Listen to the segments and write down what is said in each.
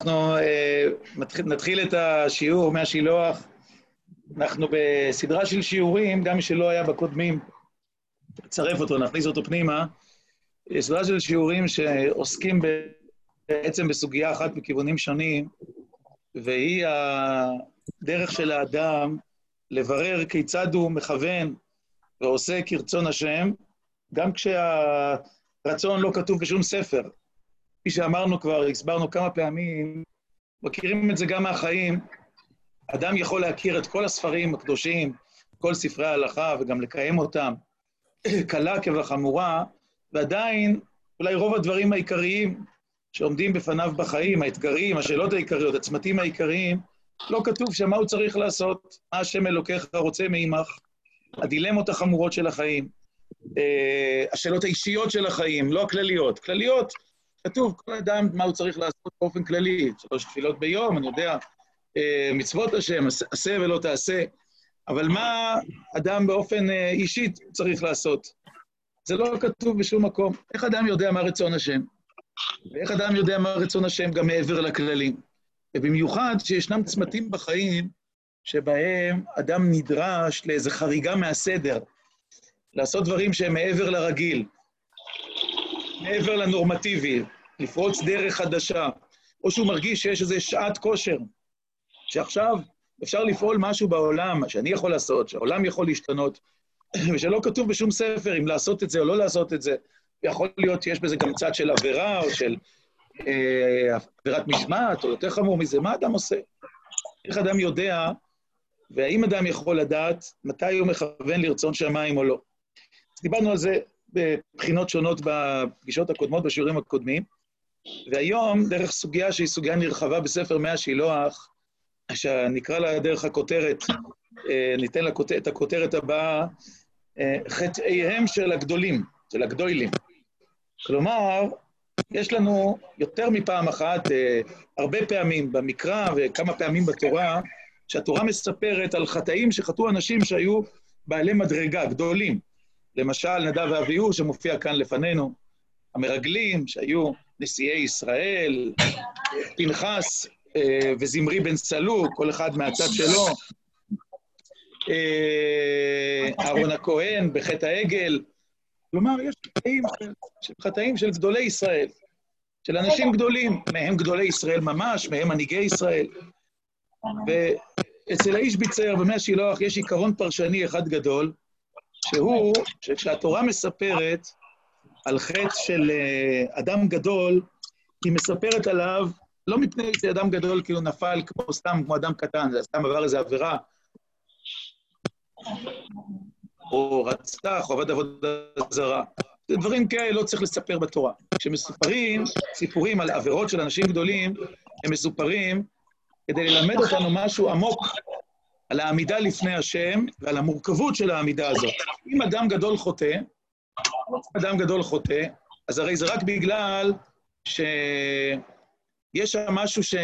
אנחנו uh, נתחיל את השיעור מהשילוח. אנחנו בסדרה של שיעורים, גם מי שלא היה בקודמים, נצרף אותו, נכניס אותו פנימה. סדרה של שיעורים שעוסקים בעצם בסוגיה אחת מכיוונים שונים, והיא הדרך של האדם לברר כיצד הוא מכוון ועושה כרצון השם, גם כשהרצון לא כתוב בשום ספר. כפי שאמרנו כבר, הסברנו כמה פעמים, מכירים את זה גם מהחיים, אדם יכול להכיר את כל הספרים הקדושים, כל ספרי ההלכה, וגם לקיים אותם, קלה כבחמורה, ועדיין אולי רוב הדברים העיקריים שעומדים בפניו בחיים, האתגרים, השאלות העיקריות, הצמתים העיקריים, לא כתוב שם מה הוא צריך לעשות, מה השם אלוקיך רוצה מעמך, הדילמות החמורות של החיים, אה, השאלות האישיות של החיים, לא הכלליות. כלליות, כתוב, כל אדם, מה הוא צריך לעשות באופן כללי, שלוש תפילות ביום, אני יודע, אה, מצוות השם, עשה ולא תעשה, אבל מה אדם באופן אה, אישית צריך לעשות? זה לא כתוב בשום מקום. איך אדם יודע מה רצון השם? ואיך אדם יודע מה רצון השם גם מעבר לכללים? ובמיוחד שישנם צמתים בחיים שבהם אדם נדרש לאיזו חריגה מהסדר, לעשות דברים שהם מעבר לרגיל, מעבר לנורמטיבי, לפרוץ דרך חדשה, או שהוא מרגיש שיש איזו שעת כושר, שעכשיו אפשר לפעול משהו בעולם, שאני יכול לעשות, שהעולם יכול להשתנות, ושלא כתוב בשום ספר אם לעשות את זה או לא לעשות את זה. יכול להיות שיש בזה גם צד של עבירה או של אה, עבירת משמעת, או יותר חמור מזה, מה אדם עושה? איך אדם יודע, והאם אדם יכול לדעת מתי הוא מכוון לרצון שמיים או לא? אז דיברנו על זה בבחינות שונות בפגישות הקודמות, בשיעורים הקודמים, והיום, דרך סוגיה שהיא סוגיה נרחבה בספר מאה שילוח, שנקרא לה דרך הכותרת, אה, ניתן לה את הכותרת הבאה, אה, חטאיהם של הגדולים, של הגדולים. כלומר, יש לנו יותר מפעם אחת, אה, הרבה פעמים במקרא וכמה פעמים בתורה, שהתורה מספרת על חטאים שחטאו אנשים שהיו בעלי מדרגה, גדולים. למשל, נדב ואביהו, שמופיע כאן לפנינו, המרגלים, שהיו נשיאי ישראל, פנחס אה, וזמרי בן סלוק, כל אחד מהצד שלו, אה, אהרון הכהן בחטא העגל. כלומר, יש חטאים של, חטאים של גדולי ישראל, של אנשים גדולים, מהם גדולי ישראל ממש, מהם מנהיגי ישראל. ואצל האיש ביצר, במי השילוח, יש עיקרון פרשני אחד גדול, שהוא שכשהתורה מספרת על חטא של אה, אדם גדול, היא מספרת עליו לא מפני שאדם גדול כאילו נפל כמו סתם, כמו אדם קטן, זה סתם עבר איזו עבירה, או רצח, או עבד עבודה זרה. דברים כאלה לא צריך לספר בתורה. כשמסופרים סיפורים על עבירות של אנשים גדולים, הם מסופרים כדי ללמד אותנו משהו עמוק על העמידה לפני השם ועל המורכבות של העמידה הזאת. אם אדם גדול חוטא, אדם גדול חוטא, אז הרי זה רק בגלל שיש שם משהו ש...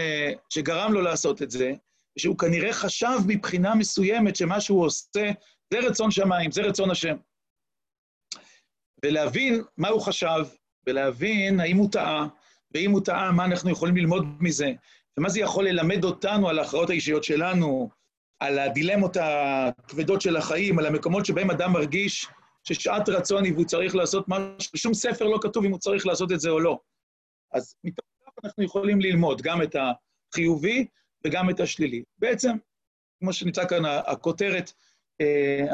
שגרם לו לעשות את זה, שהוא כנראה חשב מבחינה מסוימת שמה שהוא עושה זה רצון שמיים, זה רצון השם. ולהבין מה הוא חשב, ולהבין האם הוא טעה, ואם הוא טעה, מה אנחנו יכולים ללמוד מזה, ומה זה יכול ללמד אותנו על ההכרעות האישיות שלנו, על הדילמות הכבדות של החיים, על המקומות שבהם אדם מרגיש ששעת רצון היא והוא צריך לעשות משהו, בשום ספר לא כתוב אם הוא צריך לעשות את זה או לא. אז מתוך כך אנחנו יכולים ללמוד גם את החיובי וגם את השלילי. בעצם, כמו שנמצא כאן, הכותרת, אה,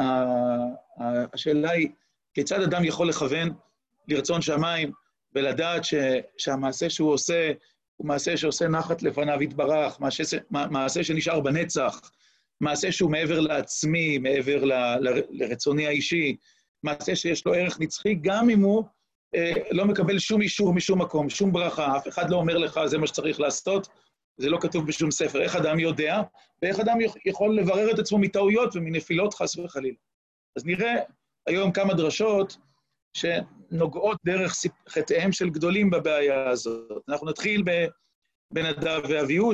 השאלה היא, כיצד אדם יכול לכוון לרצון שמיים ולדעת ש, שהמעשה שהוא עושה הוא מעשה שעושה נחת לפניו יתברך, מעשה, מעשה שנשאר בנצח, מעשה שהוא מעבר לעצמי, מעבר לרצוני האישי, מעשה שיש לו ערך נצחי, גם אם הוא אה, לא מקבל שום אישור משום מקום, שום ברכה, אף אחד לא אומר לך, זה מה שצריך לעשות, זה לא כתוב בשום ספר. איך אדם יודע, ואיך אדם יכול לברר את עצמו מטעויות ומנפילות, חס וחלילה. אז נראה היום כמה דרשות שנוגעות דרך חטאיהם של גדולים בבעיה הזאת. אנחנו נתחיל בנדב ואביהו,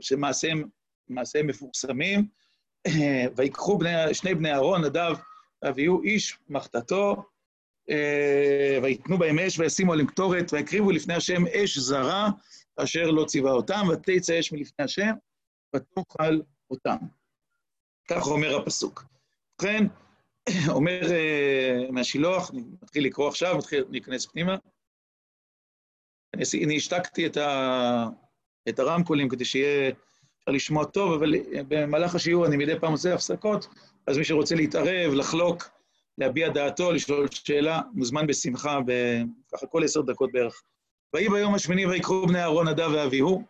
שמעשיהם מפורסמים. ויקחו בני, שני בני אהרון, נדב ואביהו, איש מחתתו, ויתנו בהם אש וישימו עליהם קטורת, ויקריבו לפני השם אש זרה, אשר לא ציווה אותם, ותצא אש מלפני השם, ותאכל אותם. כך אומר הפסוק. ובכן, אומר מהשילוח, אני מתחיל לקרוא עכשיו, מתחיל להיכנס פנימה. אני השתקתי את, ה, את הרמקולים כדי שיהיה אפשר לשמוע טוב, אבל במהלך השיעור אני מדי פעם עושה הפסקות, אז מי שרוצה להתערב, לחלוק, להביע דעתו, לשאול שאלה, מוזמן בשמחה, ככה כל עשר דקות בערך. ויהי ביום השמיני ויקחו בני אהרון נדב ואביהו.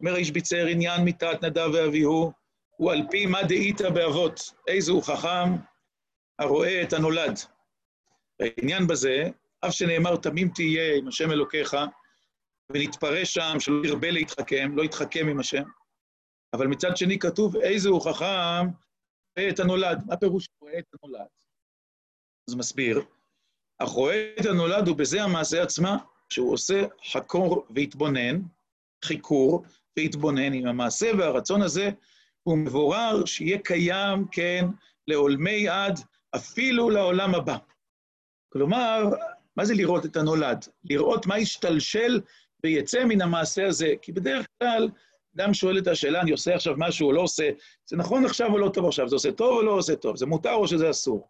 אומר האיש ביצר עניין מיתת נדב ואביהו, הוא על פי מה דאית באבות, איזה הוא חכם הרואה את הנולד. העניין בזה, אף שנאמר תמים תהיה עם השם אלוקיך, ונתפרש שם שלא ירבה להתחכם, לא יתחכם עם השם, אבל מצד שני כתוב איזה הוא חכם רואה את הנולד. מה פירוש רואה את הנולד? אז מסביר, אך רואה את הנולד הוא בזה המעשה עצמה, שהוא עושה חקור והתבונן, חיקור והתבונן עם המעשה והרצון הזה, הוא מבורר שיהיה קיים, כן, לעולמי עד, אפילו לעולם הבא. כלומר, מה זה לראות את הנולד? לראות מה ישתלשל ויצא מן המעשה הזה. כי בדרך כלל, אדם שואל את השאלה, אני עושה עכשיו משהו או לא עושה, זה נכון עכשיו או לא טוב עכשיו, זה עושה טוב או לא עושה טוב, זה מותר או שזה אסור.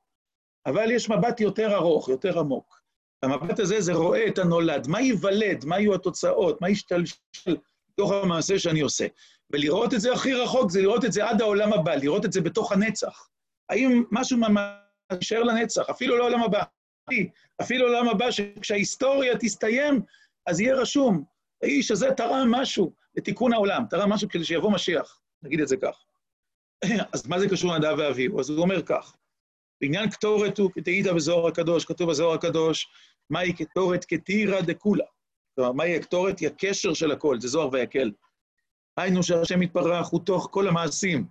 אבל יש מבט יותר ארוך, יותר עמוק. המבט הזה זה רואה את הנולד, מה ייוולד, מה יהיו התוצאות, מה ישתלשל בתוך המעשה שאני עושה. ולראות את זה הכי רחוק זה לראות את זה עד העולם הבא, לראות את זה בתוך הנצח. האם משהו ממש יישאר לנצח, אפילו לעולם הבא. אפילו לעולם הבא, שכשההיסטוריה תסתיים, אז יהיה רשום, האיש הזה תרם משהו לתיקון העולם, תרם משהו כדי שיבוא משיח, נגיד את זה כך. אז מה זה קשור לנדב ואביהו? אז הוא אומר כך, בעניין קטורת הוא כתהית בזוהר הקדוש, כתוב בזוהר הקדוש, מהי קטורת כתירא דכולה. כלומר, מהי הקטורת? היא הקשר של הכל, זה זוהר ויקל. היינו שהשם יתברך הוא תוך כל המעשים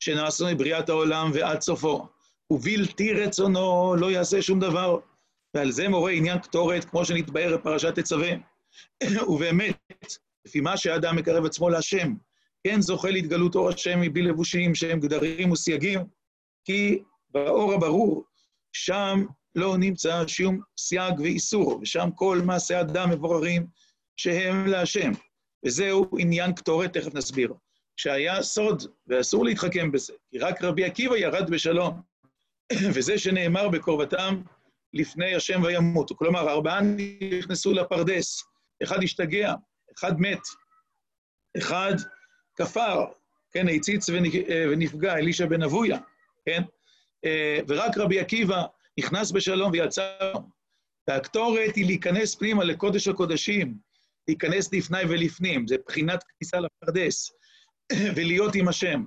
שנעשו מבריאת העולם ועד סופו, ובלתי רצונו לא יעשה שום דבר. ועל זה מורה עניין קטורת, כמו שנתבהר בפרשת תצווה. ובאמת, לפי מה שהאדם מקרב עצמו להשם, כן זוכה להתגלות אור השם מבלי לבושים שהם גדרים וסייגים, כי באור הברור, שם לא נמצא שום סייג ואיסור, ושם כל מעשי אדם מבוררים שהם להשם. וזהו עניין קטורת, תכף נסביר. שהיה סוד, ואסור להתחכם בזה, כי רק רבי עקיבא ירד בשלום, וזה שנאמר בקרבתם לפני השם וימותו. כלומר, ארבעה נכנסו לפרדס, אחד השתגע, אחד מת, אחד כפר, כן, הציץ ונפגע, אלישע בן אבויה, כן? ורק רבי עקיבא נכנס בשלום ויצא. והקטורת היא להיכנס פנימה לקודש הקודשים, להיכנס לפני ולפנים, זה בחינת כניסה לפרדס, ולהיות עם השם.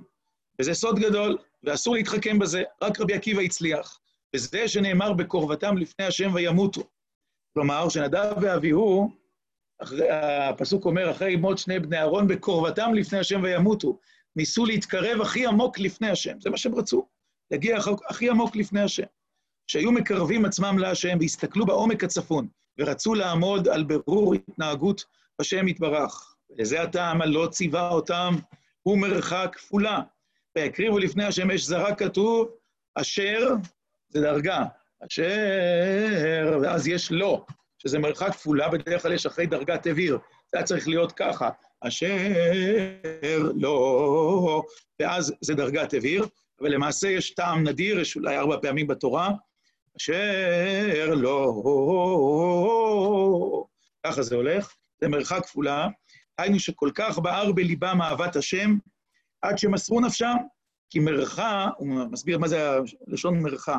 וזה סוד גדול, ואסור להתחכם בזה, רק רבי עקיבא הצליח. וזה שנאמר בקרבתם לפני השם וימותו. כלומר, שנדב ואביהו, הפסוק אומר, אחרי מות שני בני אהרון, בקרבתם לפני השם וימותו. ניסו להתקרב הכי עמוק לפני השם, זה מה שהם רצו, להגיע הכי עמוק לפני השם. שהיו מקרבים עצמם להשם והסתכלו בעומק הצפון, ורצו לעמוד על ברור התנהגות השם יתברך. ולזה הטעם הלא ציווה אותם, הוא מרחק כפולה. ויקריבו לפני השם אש זרה כתוב, אשר, זה דרגה, אשר, ואז יש לא, שזה מרחק כפולה, בדרך כלל יש אחרי דרגת אוויר, זה היה צריך להיות ככה, אשר לא, ואז זה דרגת אוויר, אבל למעשה יש טעם נדיר, יש אולי ארבע פעמים בתורה, אשר לא, ככה זה הולך, זה מרחק כפולה, היינו שכל כך בער בליבם אהבת השם, עד שמסרו נפשם, כי מרחה, הוא מסביר מה זה לשון מרחה,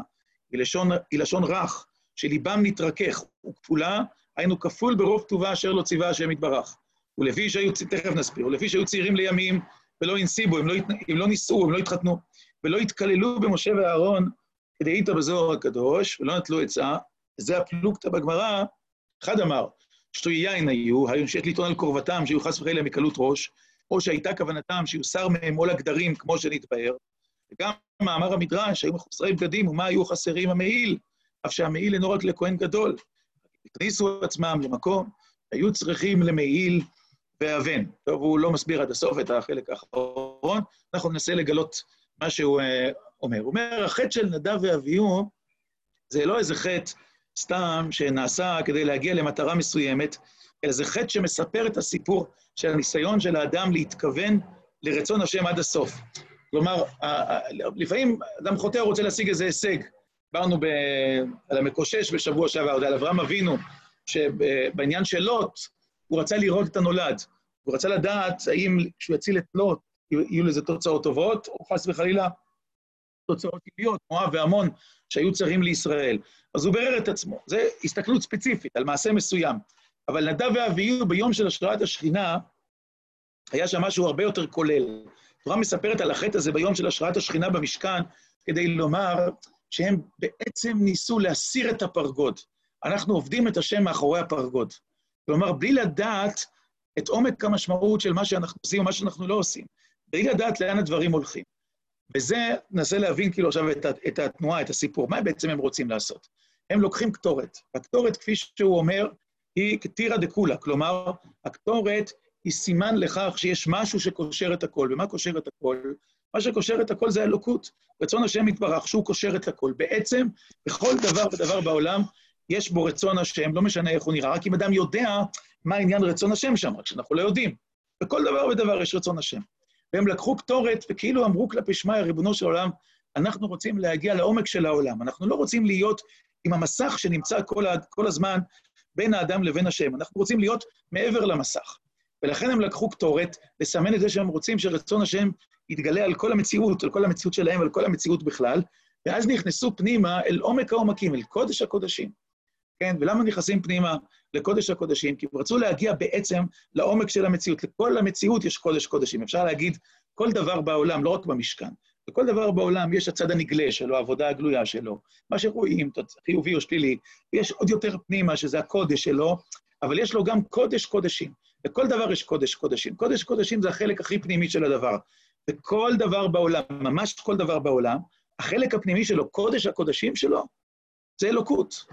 היא לשון, היא לשון רך, שליבם נתרכך, וכפולה, היינו כפול ברוב טובה אשר לא ציווה השם יתברך. ולפי שהיו, תכף נסביר, ולפי שהיו צעירים לימים, ולא הנסיבו, הם לא, הם לא נישאו, הם לא התחתנו, ולא התקללו במשה ואהרון, כדי איתו בזוהר הקדוש, ולא נטלו עצה, וזה הפלוגתא בגמרא, אחד אמר, שתוי יין היו, היו שיש לטעון על קרבתם, שהיו חס וחלילה מקלות ראש, או שהייתה כוונתם שיוסר מהם עול הגדרים, כמו שנתבהר. וגם מאמר המדרש, היו מחוסרי בגדים, ומה היו חסרים המעיל, אף שהמעיל אינו רק לכהן גדול. הכניסו עצמם למקום, היו צריכים למעיל ואבן. טוב, הוא לא מסביר עד הסוף את החלק האחרון, אנחנו ננסה לגלות מה שהוא אומר. הוא אומר, החטא של נדב ואביהו זה לא איזה חטא סתם שנעשה כדי להגיע למטרה מסוימת, אלא זה חטא שמספר את הסיפור של הניסיון של האדם להתכוון לרצון השם עד הסוף. כלומר, לפעמים אדם חוטא רוצה להשיג איזה הישג. דיברנו על המקושש בשבוע שעבר, על אברהם אבינו, שבעניין של לוט, הוא רצה לראות את הנולד. הוא רצה לדעת האם כשהוא יציל את לוט, יהיו לזה תוצאות טובות, או חס וחלילה תוצאות טבעיות, מואב ועמון, שהיו צרים לישראל. אז הוא בירר את עצמו. זו הסתכלות ספציפית על מעשה מסוים. אבל נדב ואביהו ביום של השראת השכינה, היה שם משהו הרבה יותר כולל. התורה מספרת על החטא הזה ביום של השראת השכינה במשכן, כדי לומר שהם בעצם ניסו להסיר את הפרגוד. אנחנו עובדים את השם מאחורי הפרגוד. כלומר, בלי לדעת את עומק המשמעות של מה שאנחנו עושים או מה שאנחנו לא עושים. בלי לדעת לאן הדברים הולכים. וזה, ננסה להבין כאילו עכשיו את, את התנועה, את הסיפור. מה בעצם הם רוצים לעשות? הם לוקחים קטורת. הקטורת, כפי שהוא אומר, היא כתירא דקולה, כלומר, הקטורת היא סימן לכך שיש משהו שקושר את הכל. ומה קושר את הכל? מה שקושר את הכל זה אלוקות. רצון השם יתברך, שהוא קושר את הכל. בעצם, בכל דבר ודבר בעולם, יש בו רצון השם, לא משנה איך הוא נראה, רק אם אדם יודע מה עניין רצון השם שם, רק שאנחנו לא יודעים. בכל דבר ודבר יש רצון השם. והם לקחו קטורת וכאילו אמרו כלפי שמיא, ריבונו של עולם, אנחנו רוצים להגיע לעומק של העולם. אנחנו לא רוצים להיות עם המסך שנמצא כל, ה, כל הזמן בין האדם לבין השם. אנחנו רוצים להיות מעבר למסך. ולכן הם לקחו קטורת, לסמן את זה שהם רוצים שרצון השם יתגלה על כל המציאות, על כל המציאות שלהם ועל כל המציאות בכלל, ואז נכנסו פנימה אל עומק העומקים, אל קודש הקודשים. כן, ולמה נכנסים פנימה לקודש הקודשים? כי הם רצו להגיע בעצם לעומק של המציאות. לכל המציאות יש קודש קודשים. אפשר להגיד, כל דבר בעולם, לא רק במשכן, לכל דבר בעולם יש הצד הנגלה שלו, העבודה הגלויה שלו, מה שרואים, חיובי או שלילי, ויש עוד יותר פנימה, שזה הקודש שלו, אבל יש לו גם קודש קודשים. לכל דבר יש קודש קודשים. קודש קודשים זה החלק הכי פנימי של הדבר. וכל דבר בעולם, ממש כל דבר בעולם, החלק הפנימי שלו, קודש הקודשים שלו, זה אלוקות.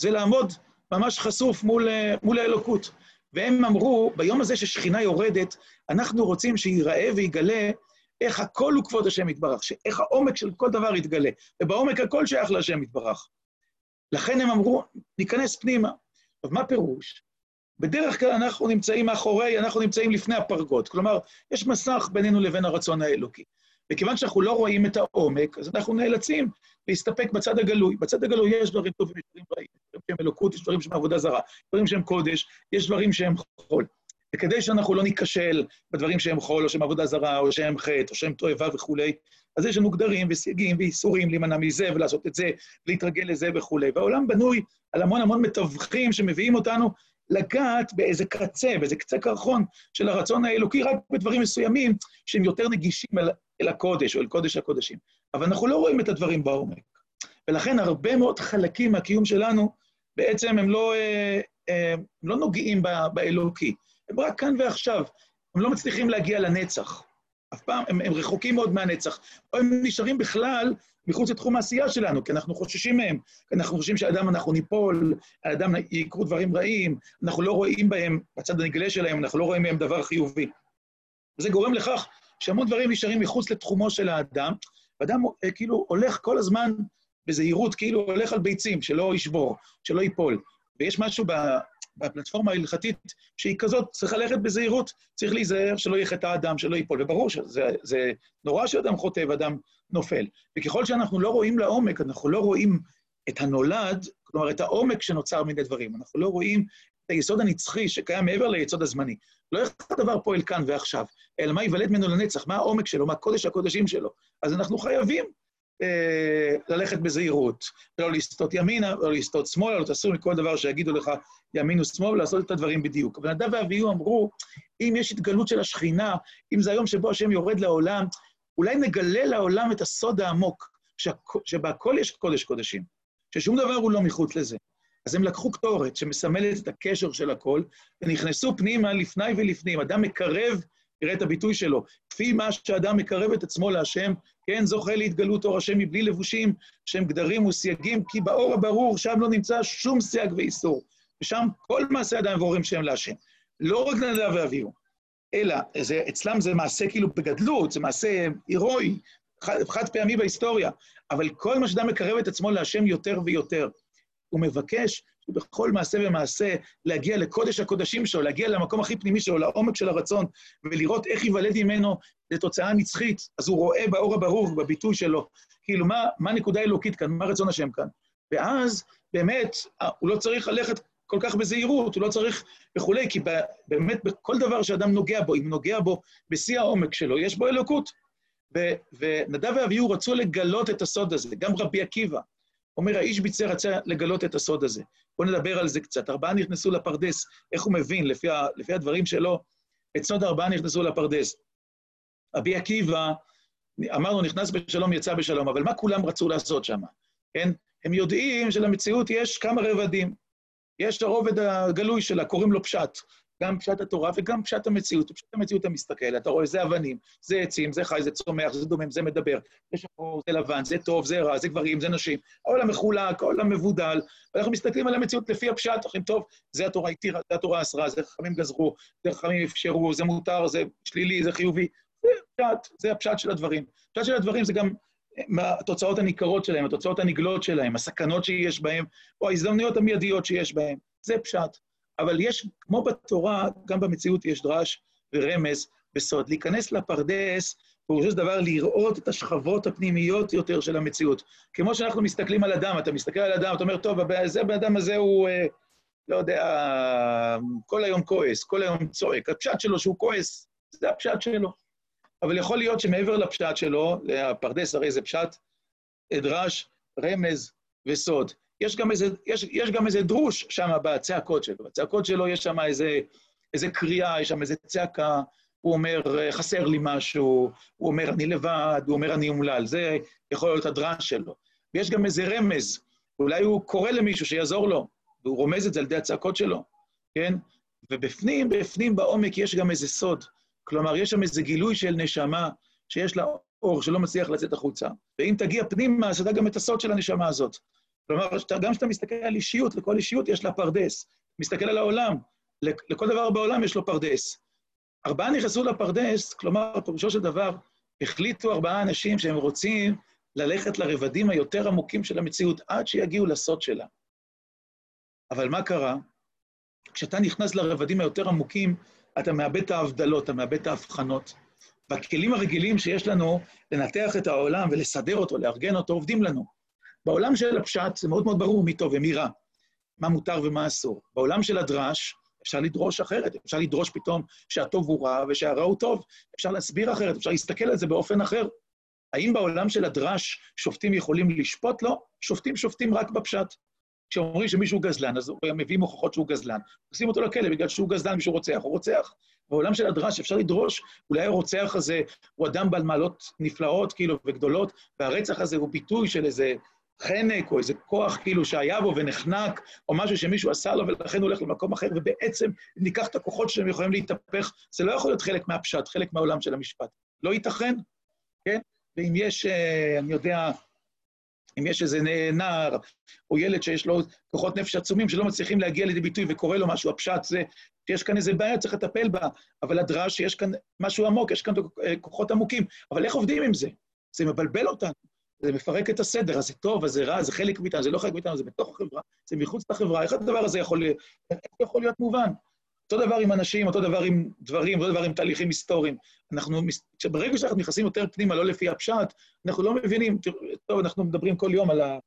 זה לעמוד ממש חשוף מול, מול האלוקות. והם אמרו, ביום הזה ששכינה יורדת, אנחנו רוצים שייראה ויגלה איך הכל הוא כבוד השם יתברך, איך העומק של כל דבר יתגלה, ובעומק הכל שייך להשם יתברך. לכן הם אמרו, ניכנס פנימה. עכשיו, מה פירוש? בדרך כלל אנחנו נמצאים מאחורי, אנחנו נמצאים לפני הפרגות. כלומר, יש מסך בינינו לבין הרצון האלוקי. וכיוון שאנחנו לא רואים את העומק, אז אנחנו נאלצים להסתפק בצד הגלוי. בצד הגלוי יש דברים טובים, יש דברים רעים, יש דברים שהם אלוקות, יש דברים שהם עבודה זרה, יש דברים שהם קודש, יש דברים שהם חול. וכדי שאנחנו לא ניכשל בדברים שהם חול, או שהם עבודה זרה, או שהם חטא, או שהם תועבה וכולי, אז יש לנו גדרים וסייגים ואיסורים להימנע מזה ולעשות את זה, להתרגל לזה וכולי. והעולם בנוי על המון המון מתווכים שמביאים אותנו לגעת באיזה קצה, באיזה קצה קרחון של הרצון האלוקי, רק בדברים מסוימים שהם יותר נגישים אל, אל הקודש או אל קודש הקודשים. אבל אנחנו לא רואים את הדברים בעומק. ולכן הרבה מאוד חלקים מהקיום שלנו, בעצם הם לא, אה, אה, הם לא נוגעים באלוקי. הם רק כאן ועכשיו. הם לא מצליחים להגיע לנצח. אף פעם, הם, הם רחוקים מאוד מהנצח. או הם נשארים בכלל מחוץ לתחום העשייה שלנו, כי אנחנו חוששים מהם, כי אנחנו חושבים שהאדם, אנחנו ניפול, האדם יקרו דברים רעים, אנחנו לא רואים בהם, בצד הנגלה שלהם, אנחנו לא רואים בהם דבר חיובי. וזה גורם לכך שהמון דברים נשארים מחוץ לתחומו של האדם, ואדם אה, כאילו הולך כל הזמן בזהירות, כאילו הולך על ביצים, שלא ישבור, שלא ייפול. ויש משהו בפלטפורמה ההלכתית שהיא כזאת, צריך ללכת בזהירות, צריך להיזהר שלא יחטא האדם, שלא ייפול. וברור שזה נורא שאדם חוטא ואדם נופל. וככל שאנחנו לא רואים לעומק, אנחנו לא רואים את הנולד, כלומר, את העומק שנוצר מיני דברים. אנחנו לא רואים את היסוד הנצחי שקיים מעבר ליסוד הזמני. לא איך הדבר פועל כאן ועכשיו, אלא מה ייוולד ממנו לנצח, מה העומק שלו, מה קודש הקודשים שלו. אז אנחנו חייבים ללכת בזהירות, לא לסטות ימינה, לא לסטות שמאלה, לא תסור מכל דבר שיגידו לך ימין ושמאל, ולעשות את הדברים בדיוק. אבל נדב ואביהו אמרו, אם יש התגלות של השכינה, אם זה היום שבו השם יורד לעולם, אולי נגלה לעולם את הסוד העמוק, שבהכל יש קודש קודשים, ששום דבר הוא לא מחוץ לזה. אז הם לקחו קטורת שמסמלת את הקשר של הכל, ונכנסו פנימה לפני ולפנים. אדם מקרב, תראה את הביטוי שלו, כפי מה שאדם מקרב את עצמו להשם, כן, זוכה להתגלות אור השם מבלי לבושים, שהם גדרים וסייגים, כי באור הברור שם לא נמצא שום סייג ואיסור. ושם כל מעשה אדם ועורים שם להשם. לא רק נדב ואביהו, אלא זה, אצלם זה מעשה כאילו בגדלות, זה מעשה הירואי, חד, חד פעמי בהיסטוריה, אבל כל מה שאדם מקרב את עצמו להשם יותר ויותר. הוא מבקש בכל מעשה ומעשה להגיע לקודש הקודשים שלו, להגיע למקום הכי פנימי שלו, לעומק של הרצון, ולראות איך ייוולד ממנו לתוצאה נצחית. אז הוא רואה באור הברור, בביטוי שלו, כאילו, מה, מה הנקודה האלוקית כאן, מה רצון השם כאן. ואז, באמת, הוא לא צריך ללכת כל כך בזהירות, הוא לא צריך וכולי, כי באמת בכל דבר שאדם נוגע בו, אם נוגע בו בשיא העומק שלו, יש בו אלוקות. ונדב ואביהו רצו לגלות את הסוד הזה, גם רבי עקיבא. אומר, האיש ביצר רצה לגלות את הסוד הזה. בואו נדבר על זה קצת. ארבעה נכנסו לפרדס, איך הוא מבין, לפי, ה, לפי הדברים שלו, את סוד ארבעה נכנסו לפרדס. רבי עקיבא, אמרנו, נכנס בשלום, יצא בשלום, אבל מה כולם רצו לעשות שם? כן? הם יודעים שלמציאות יש כמה רבדים. יש הרובד הגלוי שלה, קוראים לו פשט. גם פשט התורה וגם פשט המציאות. פשט המציאות אתה מסתכל, אתה רואה, זה אבנים, זה עצים, זה חי, זה צומח, זה דומם, זה מדבר, זה שחור, זה לבן, זה טוב, זה רע, זה גברים, זה נשים. העולם מחולק, העולם מבודל, ואנחנו מסתכלים על המציאות לפי הפשט, אומרים, טוב, זה התורה התירה, זה התורה אסרה, זה חכמים גזרו, זה חכמים אפשרו, זה מותר, זה שלילי, זה חיובי. זה פשט, זה הפשט של הדברים. הפשט של הדברים זה גם התוצאות הניכרות שלהם, התוצאות הנגלות שלהם, הסכנות שיש בהם, או ההזדמנויות המיידיות שיש בהם. זה פשט. אבל יש, כמו בתורה, גם במציאות יש דרש ורמז וסוד. להיכנס לפרדס, פירושו של דבר לראות את השכבות הפנימיות יותר של המציאות. כמו שאנחנו מסתכלים על אדם, אתה מסתכל על אדם, אתה אומר, טוב, זה, הבן אדם הזה הוא, אה, לא יודע, כל היום כועס, כל היום צועק. הפשט שלו שהוא כועס, זה הפשט שלו. אבל יכול להיות שמעבר לפשט שלו, הפרדס הרי זה פשט, דרש, רמז וסוד. יש גם איזה, יש, יש גם איזה דרוש שם בצעקות שלו. בצעקות שלו יש שם איזה, קריאה, יש שם איזה צעקה, הוא אומר, חסר לי משהו, הוא אומר, אני לבד, הוא אומר, אני אומלל. זה יכול להיות הדרש שלו. ויש גם איזה רמז, אולי הוא קורא למישהו שיעזור לו, והוא רומז את זה על ידי הצעקות שלו, כן? ובפנים, בפנים בעומק יש גם איזה סוד. כלומר, יש שם איזה גילוי של נשמה שיש לה אור שלא מצליח לצאת החוצה. ואם תגיע פנימה, אז אתה גם את הסוד של הנשמה הזאת. כלומר, גם כשאתה מסתכל על אישיות, לכל אישיות יש לה פרדס. מסתכל על העולם, לכל דבר בעולם יש לו פרדס. ארבעה נכנסו לפרדס, כלומר, פירושו של דבר, החליטו ארבעה אנשים שהם רוצים ללכת לרבדים היותר עמוקים של המציאות, עד שיגיעו לסוד שלה. אבל מה קרה? כשאתה נכנס לרבדים היותר עמוקים, אתה מאבד את ההבדלות, אתה מאבד את ההבחנות, והכלים הרגילים שיש לנו לנתח את העולם ולסדר אותו, לארגן אותו, עובדים לנו. בעולם של הפשט זה מאוד מאוד ברור מי טוב ומי רע, מה מותר ומה אסור. בעולם של הדרש אפשר לדרוש אחרת, אפשר לדרוש פתאום שהטוב הוא רע ושהרע הוא טוב, אפשר להסביר אחרת, אפשר להסתכל על זה באופן אחר. האם בעולם של הדרש שופטים יכולים לשפוט? לא, שופטים שופטים רק בפשט. כשאומרים שמישהו גזלן, אז מביאים הוכחות שהוא גזלן, עושים אותו לכלא בגלל שהוא גזלן, מישהו רוצח, הוא רוצח. בעולם של הדרש אפשר לדרוש, אולי הרוצח הזה הוא אדם בעל מעלות נפלאות, כאילו, וגדולות, והרצח הזה הוא ביטוי של איזה חנק או איזה כוח כאילו שהיה בו ונחנק, או משהו שמישהו עשה לו ולכן הוא הולך למקום אחר, ובעצם ניקח את הכוחות שלהם יכולים להתהפך, זה לא יכול להיות חלק מהפשט, חלק מהעולם של המשפט. לא ייתכן, כן? ואם יש, אה, אני יודע, אם יש איזה נער או ילד שיש לו כוחות נפש עצומים שלא מצליחים להגיע לידי ביטוי וקורה לו משהו, הפשט זה שיש כאן איזה בעיה, צריך לטפל בה, אבל הדרש, יש כאן משהו עמוק, יש כאן כוחות עמוקים, אבל איך עובדים עם זה? זה מבלבל אותנו. זה מפרק את הסדר, אז זה טוב, אז זה רע, זה חלק מאיתנו, זה לא חלק מאיתנו, זה בתוך החברה, זה מחוץ לחברה, איך הדבר הזה יכול, איך יכול להיות מובן? אותו דבר עם אנשים, אותו דבר עם דברים, אותו דבר עם תהליכים היסטוריים. אנחנו, ברגע שאנחנו נכנסים יותר פנימה, לא לפי הפשט, אנחנו לא מבינים, טוב, אנחנו מדברים כל יום על, ה,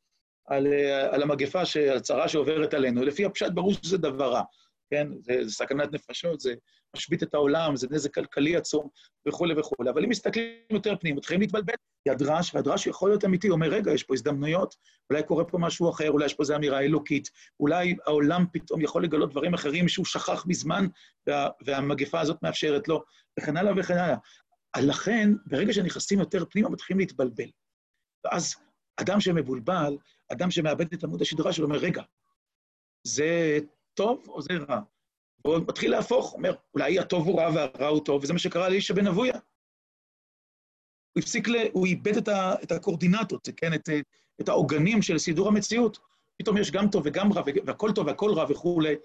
על, על המגפה, על הצרה שעוברת עלינו, לפי הפשט ברור שזה דבר רע. כן? זה, זה סכנת נפשות, זה משבית את העולם, זה נזק כלכלי עצום וכולי וכולי. אבל אם מסתכלים יותר פנים, מתחילים להתבלבל, כי הדרש, והדרש יכול להיות אמיתי, אומר, רגע, יש פה הזדמנויות, אולי קורה פה משהו אחר, אולי יש פה איזו אמירה אלוקית, אולי העולם פתאום יכול לגלות דברים אחרים שהוא שכח מזמן, וה, והמגפה הזאת מאפשרת לו, וכן הלאה וכן הלאה. לכן, ברגע שנכנסים יותר פנימה, מתחילים להתבלבל. ואז אדם שמבולבל, אדם שמאבד את עמוד השדרה שלו, אומר, רגע, זה טוב או זה רע? והוא מתחיל להפוך, אומר, אולי הטוב הוא רע והרע הוא טוב, וזה מה שקרה לאיש הבן אבויה. הוא הפסיק, ל... הוא איבד את, ה... את הקורדינטות, כן, את, את העוגנים של סידור המציאות. פתאום יש גם טוב וגם רע, והכל טוב והכל רע וכולי.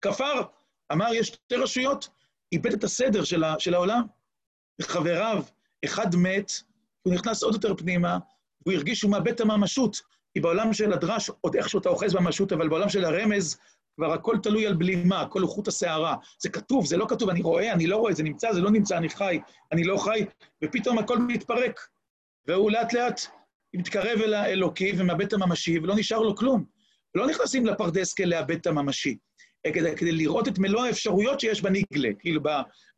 כפר, אמר, יש שתי רשויות, איבד את הסדר של, ה... של העולם. וחבריו, אחד מת הוא נכנס עוד יותר פנימה, והוא הרגיש שהוא מאבד את הממשות. כי בעולם של הדרש, עוד איכשהו אתה אוחז בממשות, אבל בעולם של הרמז, כבר הכל תלוי על בלימה, הכל הוא חוט השערה. זה כתוב, זה לא כתוב, אני רואה, אני לא רואה, זה נמצא, זה לא נמצא, אני חי, אני לא חי, ופתאום הכל מתפרק. והוא לאט לאט מתקרב אל האלוקי ומאבד את הממשי, ולא נשאר לו כלום. לא נכנסים לפרדס כדי לאבד את הממשי, כדי, כדי לראות את מלוא האפשרויות שיש בניגלה, כאילו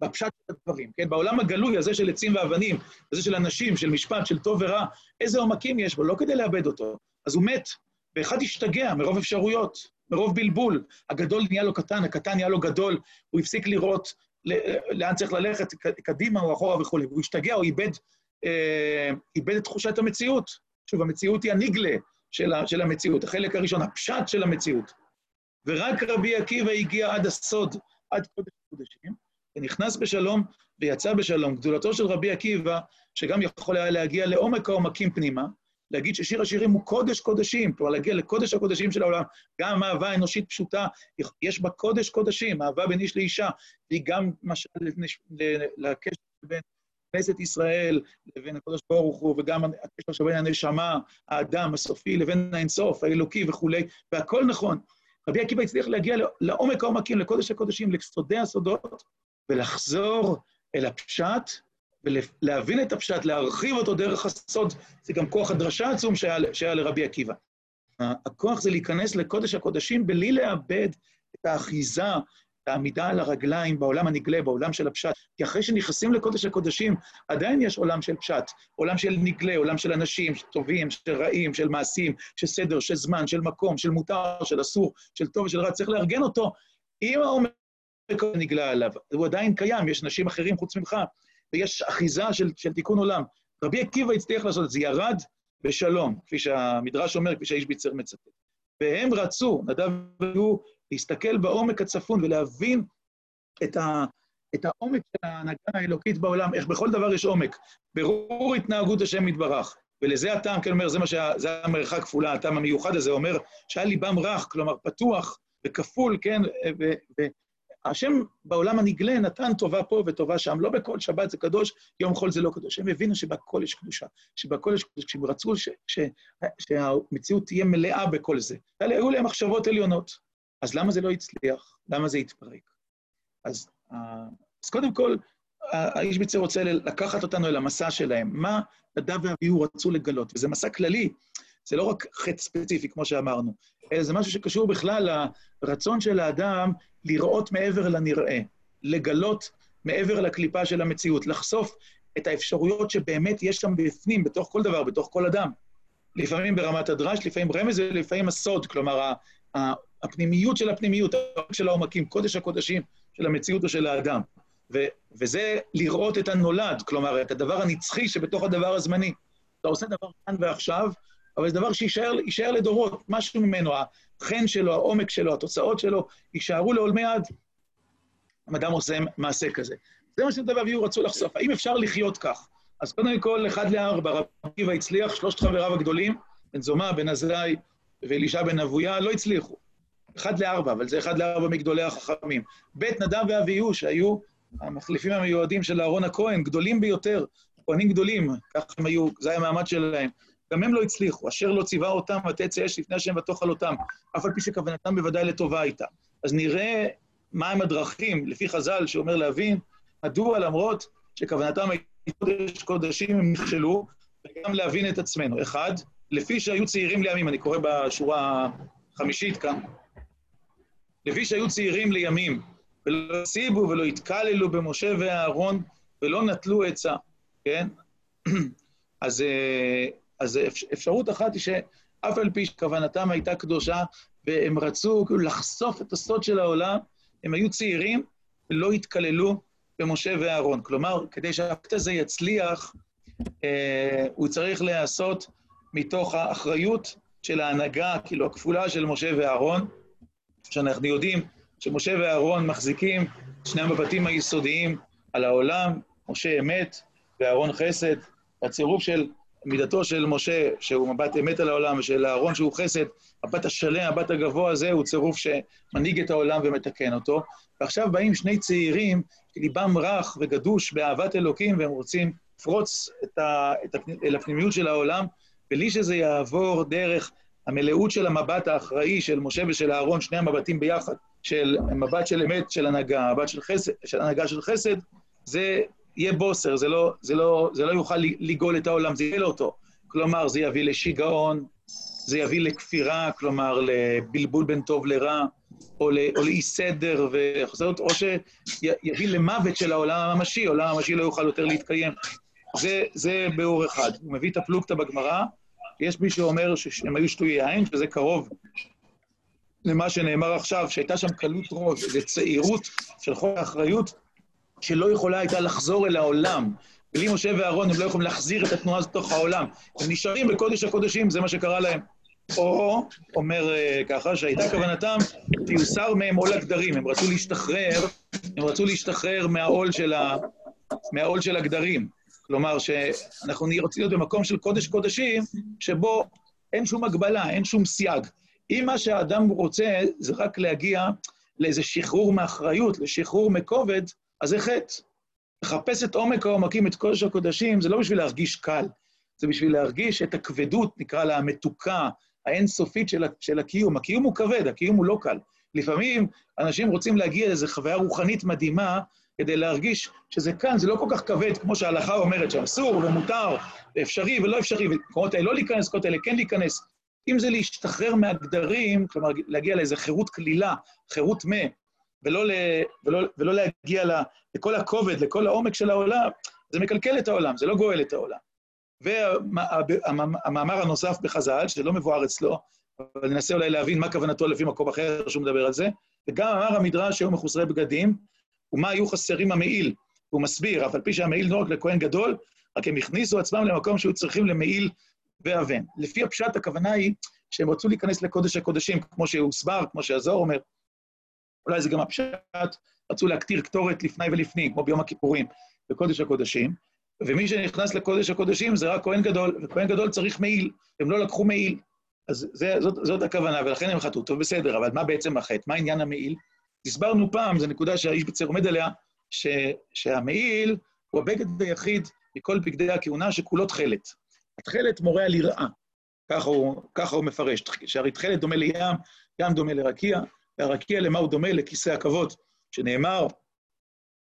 בפשט של הדברים, כן? בעולם הגלוי הזה של עצים ואבנים, הזה של אנשים, של משפט, של טוב ורע, איזה עומקים יש בו, לא כדי לאבד אותו. אז הוא מת, ואחד השתגע מרוב אפשרויות, מרוב בלבול. הגדול נהיה לו קטן, הקטן נהיה לו גדול, הוא הפסיק לראות לאן צריך ללכת, קדימה או אחורה וכולי. הוא השתגע, הוא איבד, אה, איבד את תחושת המציאות. שוב, המציאות היא הניגלה של, של המציאות, החלק הראשון, הפשט של המציאות. ורק רבי עקיבא הגיע עד הסוד, עד קודש הקודשים, ונכנס בשלום ויצא בשלום. גדולתו של רבי עקיבא, שגם יכול היה להגיע לעומק העומקים פנימה, להגיד ששיר השירים הוא קודש קודשים, כלומר להגיע לקודש הקודשים של העולם, גם אהבה אנושית פשוטה, יש בה קודש קודשים, אהבה בין איש לאישה, והיא גם משל לקשר בין כנסת ישראל לבין הקדוש ברוך הוא, וגם הקשר שבין הנשמה, האדם הסופי, לבין האינסוף, האלוקי וכולי, והכל נכון. רבי עקיבא הצליח להגיע לעומק העומקים, לקודש הקודשים, לסודי הסודות, ולחזור אל הפשט, ולהבין את הפשט, להרחיב אותו דרך הסוד, זה גם כוח הדרשה עצום שהיה, שהיה לרבי עקיבא. הכוח זה להיכנס לקודש הקודשים בלי לאבד את האחיזה, את העמידה על הרגליים בעולם הנגלה, בעולם של הפשט. כי אחרי שנכנסים לקודש הקודשים, עדיין יש עולם של פשט, עולם של נגלה, עולם של אנשים טובים, של רעים, של מעשים, של סדר, של זמן, של מקום, של מותר, של אסור, של טוב ושל רע. צריך לארגן אותו עם העומק הנגלה עליו. הוא עדיין קיים, יש אנשים אחרים חוץ ממך, ויש אחיזה של, של תיקון עולם. רבי עקיבא הצליח לעשות את זה, ירד בשלום, כפי שהמדרש אומר, כפי שהאיש ביצר מצטט. והם רצו, נדב והוא, להסתכל בעומק הצפון ולהבין את, ה, את העומק של ההנהגה האלוקית בעולם, איך בכל דבר יש עומק. ברור התנהגות השם יתברך. ולזה הטעם, כן אומר, זה מה שה... זה המרחק כפולה, הטעם המיוחד הזה, אומר שהיה ליבם רך, כלומר פתוח וכפול, כן, ו, ו, השם בעולם הנגלה נתן טובה פה וטובה שם, לא בכל שבת זה קדוש, יום חול זה לא קדוש. הם הבינו שבכל יש קדושה, שבכל יש קדוש, כשהם רצו ש, ש, שהמציאות תהיה מלאה בכל זה. היו להם מחשבות עליונות. אז למה זה לא הצליח? למה זה התפרק? אז, אז קודם כל, האיש ביצר רוצה לקחת אותנו אל המסע שלהם. מה נדב ואביהו רצו לגלות? וזה מסע כללי, זה לא רק חטא ספציפי, כמו שאמרנו, אלא זה משהו שקשור בכלל לרצון של האדם לראות מעבר לנראה, לגלות מעבר לקליפה של המציאות, לחשוף את האפשרויות שבאמת יש שם בפנים, בתוך כל דבר, בתוך כל אדם. לפעמים ברמת הדרש, לפעמים רמז ולפעמים הסוד, כלומר, הפנימיות של הפנימיות, של העומקים, קודש הקודשים של המציאות או של האדם. ו- וזה לראות את הנולד, כלומר, את הדבר הנצחי שבתוך הדבר הזמני. אתה עושה דבר כאן ועכשיו, אבל זה דבר שיישאר לדורות, משהו ממנו, החן שלו, העומק שלו, התוצאות שלו, יישארו לעולמי עד. אדם עושה מעשה כזה. זה מה שנדב ואביהו רצו לחשוף. האם אפשר לחיות כך? אז קודם כל, אחד לארבע, רבי עקיבא הצליח, שלושת חבריו הגדולים, בן זומא, בן עזאי ואלישע בן אבויה, לא הצליחו. אחד לארבע, אבל זה אחד לארבע מגדולי החכמים. בית נדב ואביהו, שהיו המחליפים המיועדים של אהרון הכהן, גדולים ביותר, כהנים גדולים, כך הם היו, זה היה המעמד שלהם. גם הם לא הצליחו, אשר לא ציווה אותם ותצא אש לפני השם ותאכל אותם, אף על פי שכוונתם בוודאי לטובה הייתה. אז נראה מהם הדרכים, לפי חז"ל, שאומר להבין, מדוע למרות שכוונתם הייתה קודש קודשים הם נכשלו, וגם להבין את עצמנו. אחד, לפי שהיו צעירים לימים, אני קורא בשורה החמישית כאן, לפי שהיו צעירים לימים, ולא הסיבו ולא התקללו במשה ואהרון, ולא נטלו עצה, כן? אז אה, אז אפשרות אחת היא שאף על פי שכוונתם הייתה קדושה, והם רצו לחשוף את הסוד של העולם, הם היו צעירים ולא התקללו במשה ואהרון. כלומר, כדי שהאקט הזה יצליח, אה, הוא צריך להיעשות מתוך האחריות של ההנהגה, כאילו הכפולה של משה ואהרון, שאנחנו יודעים שמשה ואהרון מחזיקים שני המבטים היסודיים על העולם, משה אמת ואהרון חסד, הצירוף של מידתו של משה, שהוא מבט אמת על העולם, ושל אהרון שהוא חסד, מבט השלם, המבט הגבוה הזה, הוא צירוף שמנהיג את העולם ומתקן אותו. ועכשיו באים שני צעירים שליבם רך וגדוש באהבת אלוקים, והם רוצים לפרוץ את ה, את הפ, אל הפנימיות של העולם, בלי שזה יעבור דרך המלאות של המבט האחראי של משה ושל אהרון, שני המבטים ביחד, של מבט של אמת של הנהגה, מבט של חסד, של הנהגה של חסד, זה יהיה בוסר, זה לא, זה לא, זה לא יוכל לגאול את העולם, זה יהיה לו אותו. כלומר, זה יביא לשיגעון, זה יביא לכפירה, כלומר, לבלבול בין טוב לרע, או, לאי סדר וחסרות, או שיביא למוות של העולם הממשי, העולם הממשי לא יוכל יותר להתקיים. זה, זה ביאור אחד. הוא מביא את הפלוגתא בגמרא, יש מי שאומר שהם היו שטויי עין, שזה קרוב למה שנאמר עכשיו, שהייתה שם קלות ראש, איזו צעירות של חוק האחריות, שלא יכולה הייתה לחזור אל העולם. בלי משה ואהרון הם לא יכולים להחזיר את התנועה הזאת לתוך העולם. הם נשארים בקודש הקודשים, זה מה שקרה להם. או, אומר uh, ככה, שהייתה כוונתם, תיוסר מהם עול הגדרים. הם רצו להשתחרר, הם רצו להשתחרר מהעול של, ה, מהעול של הגדרים. כלומר, שאנחנו רוצים להיות במקום של קודש קודשים, שבו אין שום הגבלה, אין שום סייג. אם מה שהאדם רוצה זה רק להגיע לאיזה שחרור מאחריות, לשחרור מכובד, אז זה חטא. לחפש את עומק העומקים, את קודש הקודשים, זה לא בשביל להרגיש קל, זה בשביל להרגיש את הכבדות, נקרא לה המתוקה, האינסופית של, של הקיום. הקיום הוא כבד, הקיום הוא לא קל. לפעמים אנשים רוצים להגיע לאיזו חוויה רוחנית מדהימה, כדי להרגיש שזה כאן, זה לא כל כך כבד, כמו שההלכה אומרת, שאסור ומותר, ואפשרי ולא אפשרי, ומקומות האלה לא להיכנס, מקומות האלה כן להיכנס. אם זה להשתחרר מהגדרים, כלומר, להגיע לאיזו חירות כלילה, חירות מה, ולא, ל, ולא, ולא להגיע לכל הכובד, לכל העומק של העולם, זה מקלקל את העולם, זה לא גואל את העולם. והמאמר הנוסף בחז"ל, שלא מבואר אצלו, אבל ננסה אולי להבין מה כוונתו לפי מקום אחר שהוא מדבר על זה, וגם אמר המדרש שהיו מחוסרי בגדים, ומה היו חסרים המעיל. הוא מסביר, אף על פי שהמעיל לא לכהן גדול, רק הם הכניסו עצמם למקום שהיו צריכים למעיל ואבן. לפי הפשט, הכוונה היא שהם רצו להיכנס לקודש הקודשים, כמו שהוסבר, כמו שהזוהר אומר. אולי זה גם הפשט, רצו להקטיר קטורת לפני ולפנים, כמו ביום הכיפורים, בקודש הקודשים, ומי שנכנס לקודש הקודשים זה רק כהן גדול, וכהן גדול צריך מעיל, הם לא לקחו מעיל. אז זה, זאת, זאת הכוונה, ולכן הם חטאו. טוב, בסדר, אבל מה בעצם החטא? מה עניין המעיל? הסברנו פעם, זו נקודה שהאיש בצר עומד עליה, ש, שהמעיל הוא הבגד היחיד מכל בגדי הכהונה שכולו תכלת. התכלת מורה על יראה, ככה הוא, ככה הוא מפרש, שהרי תכלת דומה לים, ים דומה לרקיע, והרקיע למה הוא דומה? לכיסא הכבוד, שנאמר,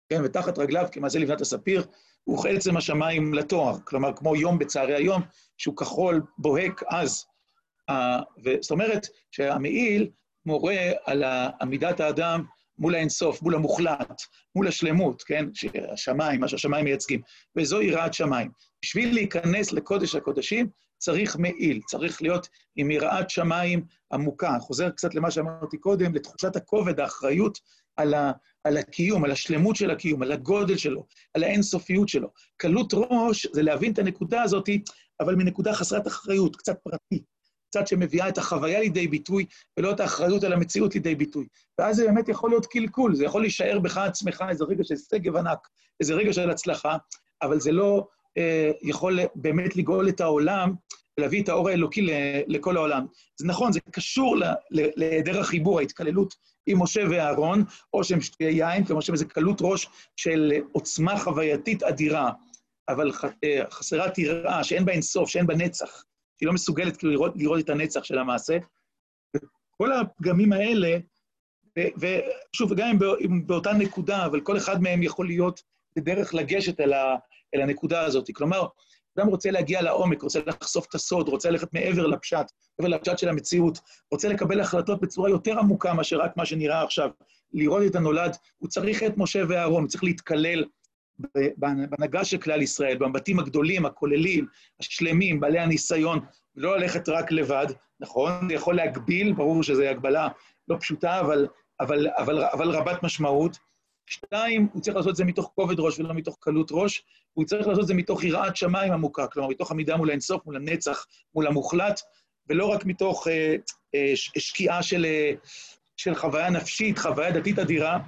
כן, ותחת רגליו כמעשה לבנת הספיר, הוא עצם השמיים לתואר, כלומר, כמו יום בצהרי היום, שהוא כחול, בוהק, עז. זאת אומרת שהמעיל מורה על עמידת האדם מול האינסוף, מול המוחלט, מול השלמות, כן? השמיים, מה שהשמיים מייצגים. וזו יראת שמיים. בשביל להיכנס לקודש הקודשים, צריך מעיל, צריך להיות עם יראת שמיים עמוקה. חוזר קצת למה שאמרתי קודם, לתחושת הכובד, האחריות על, ה, על הקיום, על השלמות של הקיום, על הגודל שלו, על האינסופיות שלו. קלות ראש זה להבין את הנקודה הזאת, אבל מנקודה חסרת אחריות, קצת פרטית. קצת שמביאה את החוויה לידי ביטוי, ולא את האחריות על המציאות לידי ביטוי. ואז זה באמת יכול להיות קלקול, זה יכול להישאר בך עצמך איזה רגע של שגב ענק, איזה רגע של הצלחה, אבל זה לא יכול באמת לגאול את העולם ולהביא את האור האלוקי לכל העולם. זה נכון, זה קשור להיעדר החיבור, ההתקללות עם משה ואהרון, או שהם שתהיה יין, כמו שהם איזו קלות ראש של עוצמה חווייתית אדירה, אבל אה, חסרת יראה, שאין בה אינסוף, שאין בה נצח. היא לא מסוגלת כאילו לראות, לראות את הנצח של המעשה. כל הפגמים האלה, ושוב, גם אם באותה נקודה, אבל כל אחד מהם יכול להיות בדרך לגשת אל, ה, אל הנקודה הזאת. כלומר, אדם רוצה להגיע לעומק, רוצה לחשוף את הסוד, רוצה ללכת מעבר לפשט, מעבר לפשט של המציאות, רוצה לקבל החלטות בצורה יותר עמוקה מאשר רק מה שנראה עכשיו, לראות את הנולד, הוא צריך את משה ואהרון, הוא צריך להתקלל בהנהגה של כלל ישראל, במבטים הגדולים, הכוללים, השלמים, בעלי הניסיון, לא ללכת רק לבד, נכון? זה יכול להגביל, ברור שזו הגבלה לא פשוטה, אבל, אבל, אבל, אבל רבת משמעות. שתיים, הוא צריך לעשות את זה מתוך כובד ראש ולא מתוך קלות ראש, הוא צריך לעשות את זה מתוך יראת שמיים עמוקה, כלומר, מתוך עמידה מול האינסוף, מול הנצח, מול המוחלט, ולא רק מתוך אה, אה, שקיעה של, אה, של חוויה נפשית, חוויה דתית אדירה,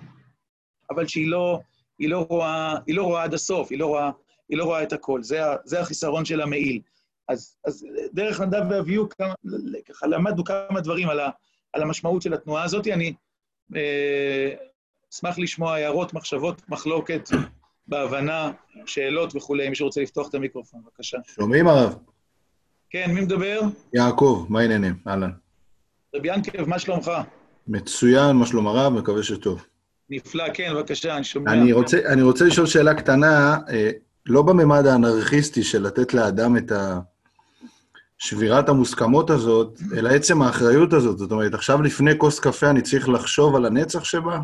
אבל שהיא לא, היא לא רואה, היא לא רואה עד הסוף, היא לא רואה, היא לא רואה את הכל. זה, זה החיסרון של המעיל. אז, אז דרך נדב ואביהו, ככה למדנו כמה דברים על, ה, על המשמעות של התנועה הזאת. אני אה, אשמח לשמוע הערות, מחשבות, מחלוקת, בהבנה, שאלות וכולי. מי שרוצה לפתוח את המיקרופון, בבקשה. שומעים, הרב? כן, מי מדבר? יעקב, מה העניינים? אהלן. רבי ינקב, מה שלומך? מצוין, מה שלום הרב? מקווה שטוב. נפלא, כן, בבקשה, אני שומע. אני רוצה, אני רוצה לשאול שאלה קטנה, אה, לא בממד האנרכיסטי של לתת לאדם את שבירת המוסכמות הזאת, אלא עצם האחריות הזאת. זאת אומרת, עכשיו לפני כוס קפה אני צריך לחשוב על הנצח שבה?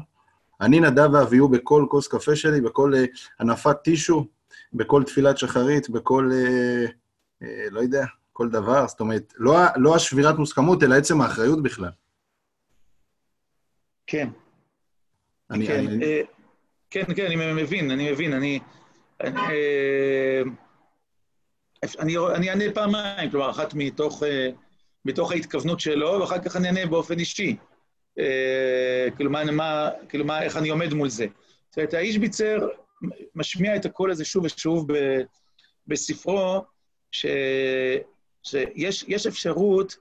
אני, נדב ואביהו, בכל כוס קפה שלי, בכל uh, הנפת טישו, בכל תפילת שחרית, בכל, uh, uh, לא יודע, כל דבר. זאת אומרת, לא, לא השבירת מוסכמות, אלא עצם האחריות בכלל. כן. אני, כן, אני... אה, כן, כן, אני מבין, אני מבין. אני, אני, אה, אני, אני אענה פעמיים, כלומר, אחת מתוך, אה, מתוך ההתכוונות שלו, ואחר כך אני אענה באופן אישי. כאילו, מה, מה, כאילו מה, איך אני עומד מול זה. זאת אומרת, האיש ביצר משמיע את הקול הזה שוב ושוב ב, בספרו, ש, שיש אפשרות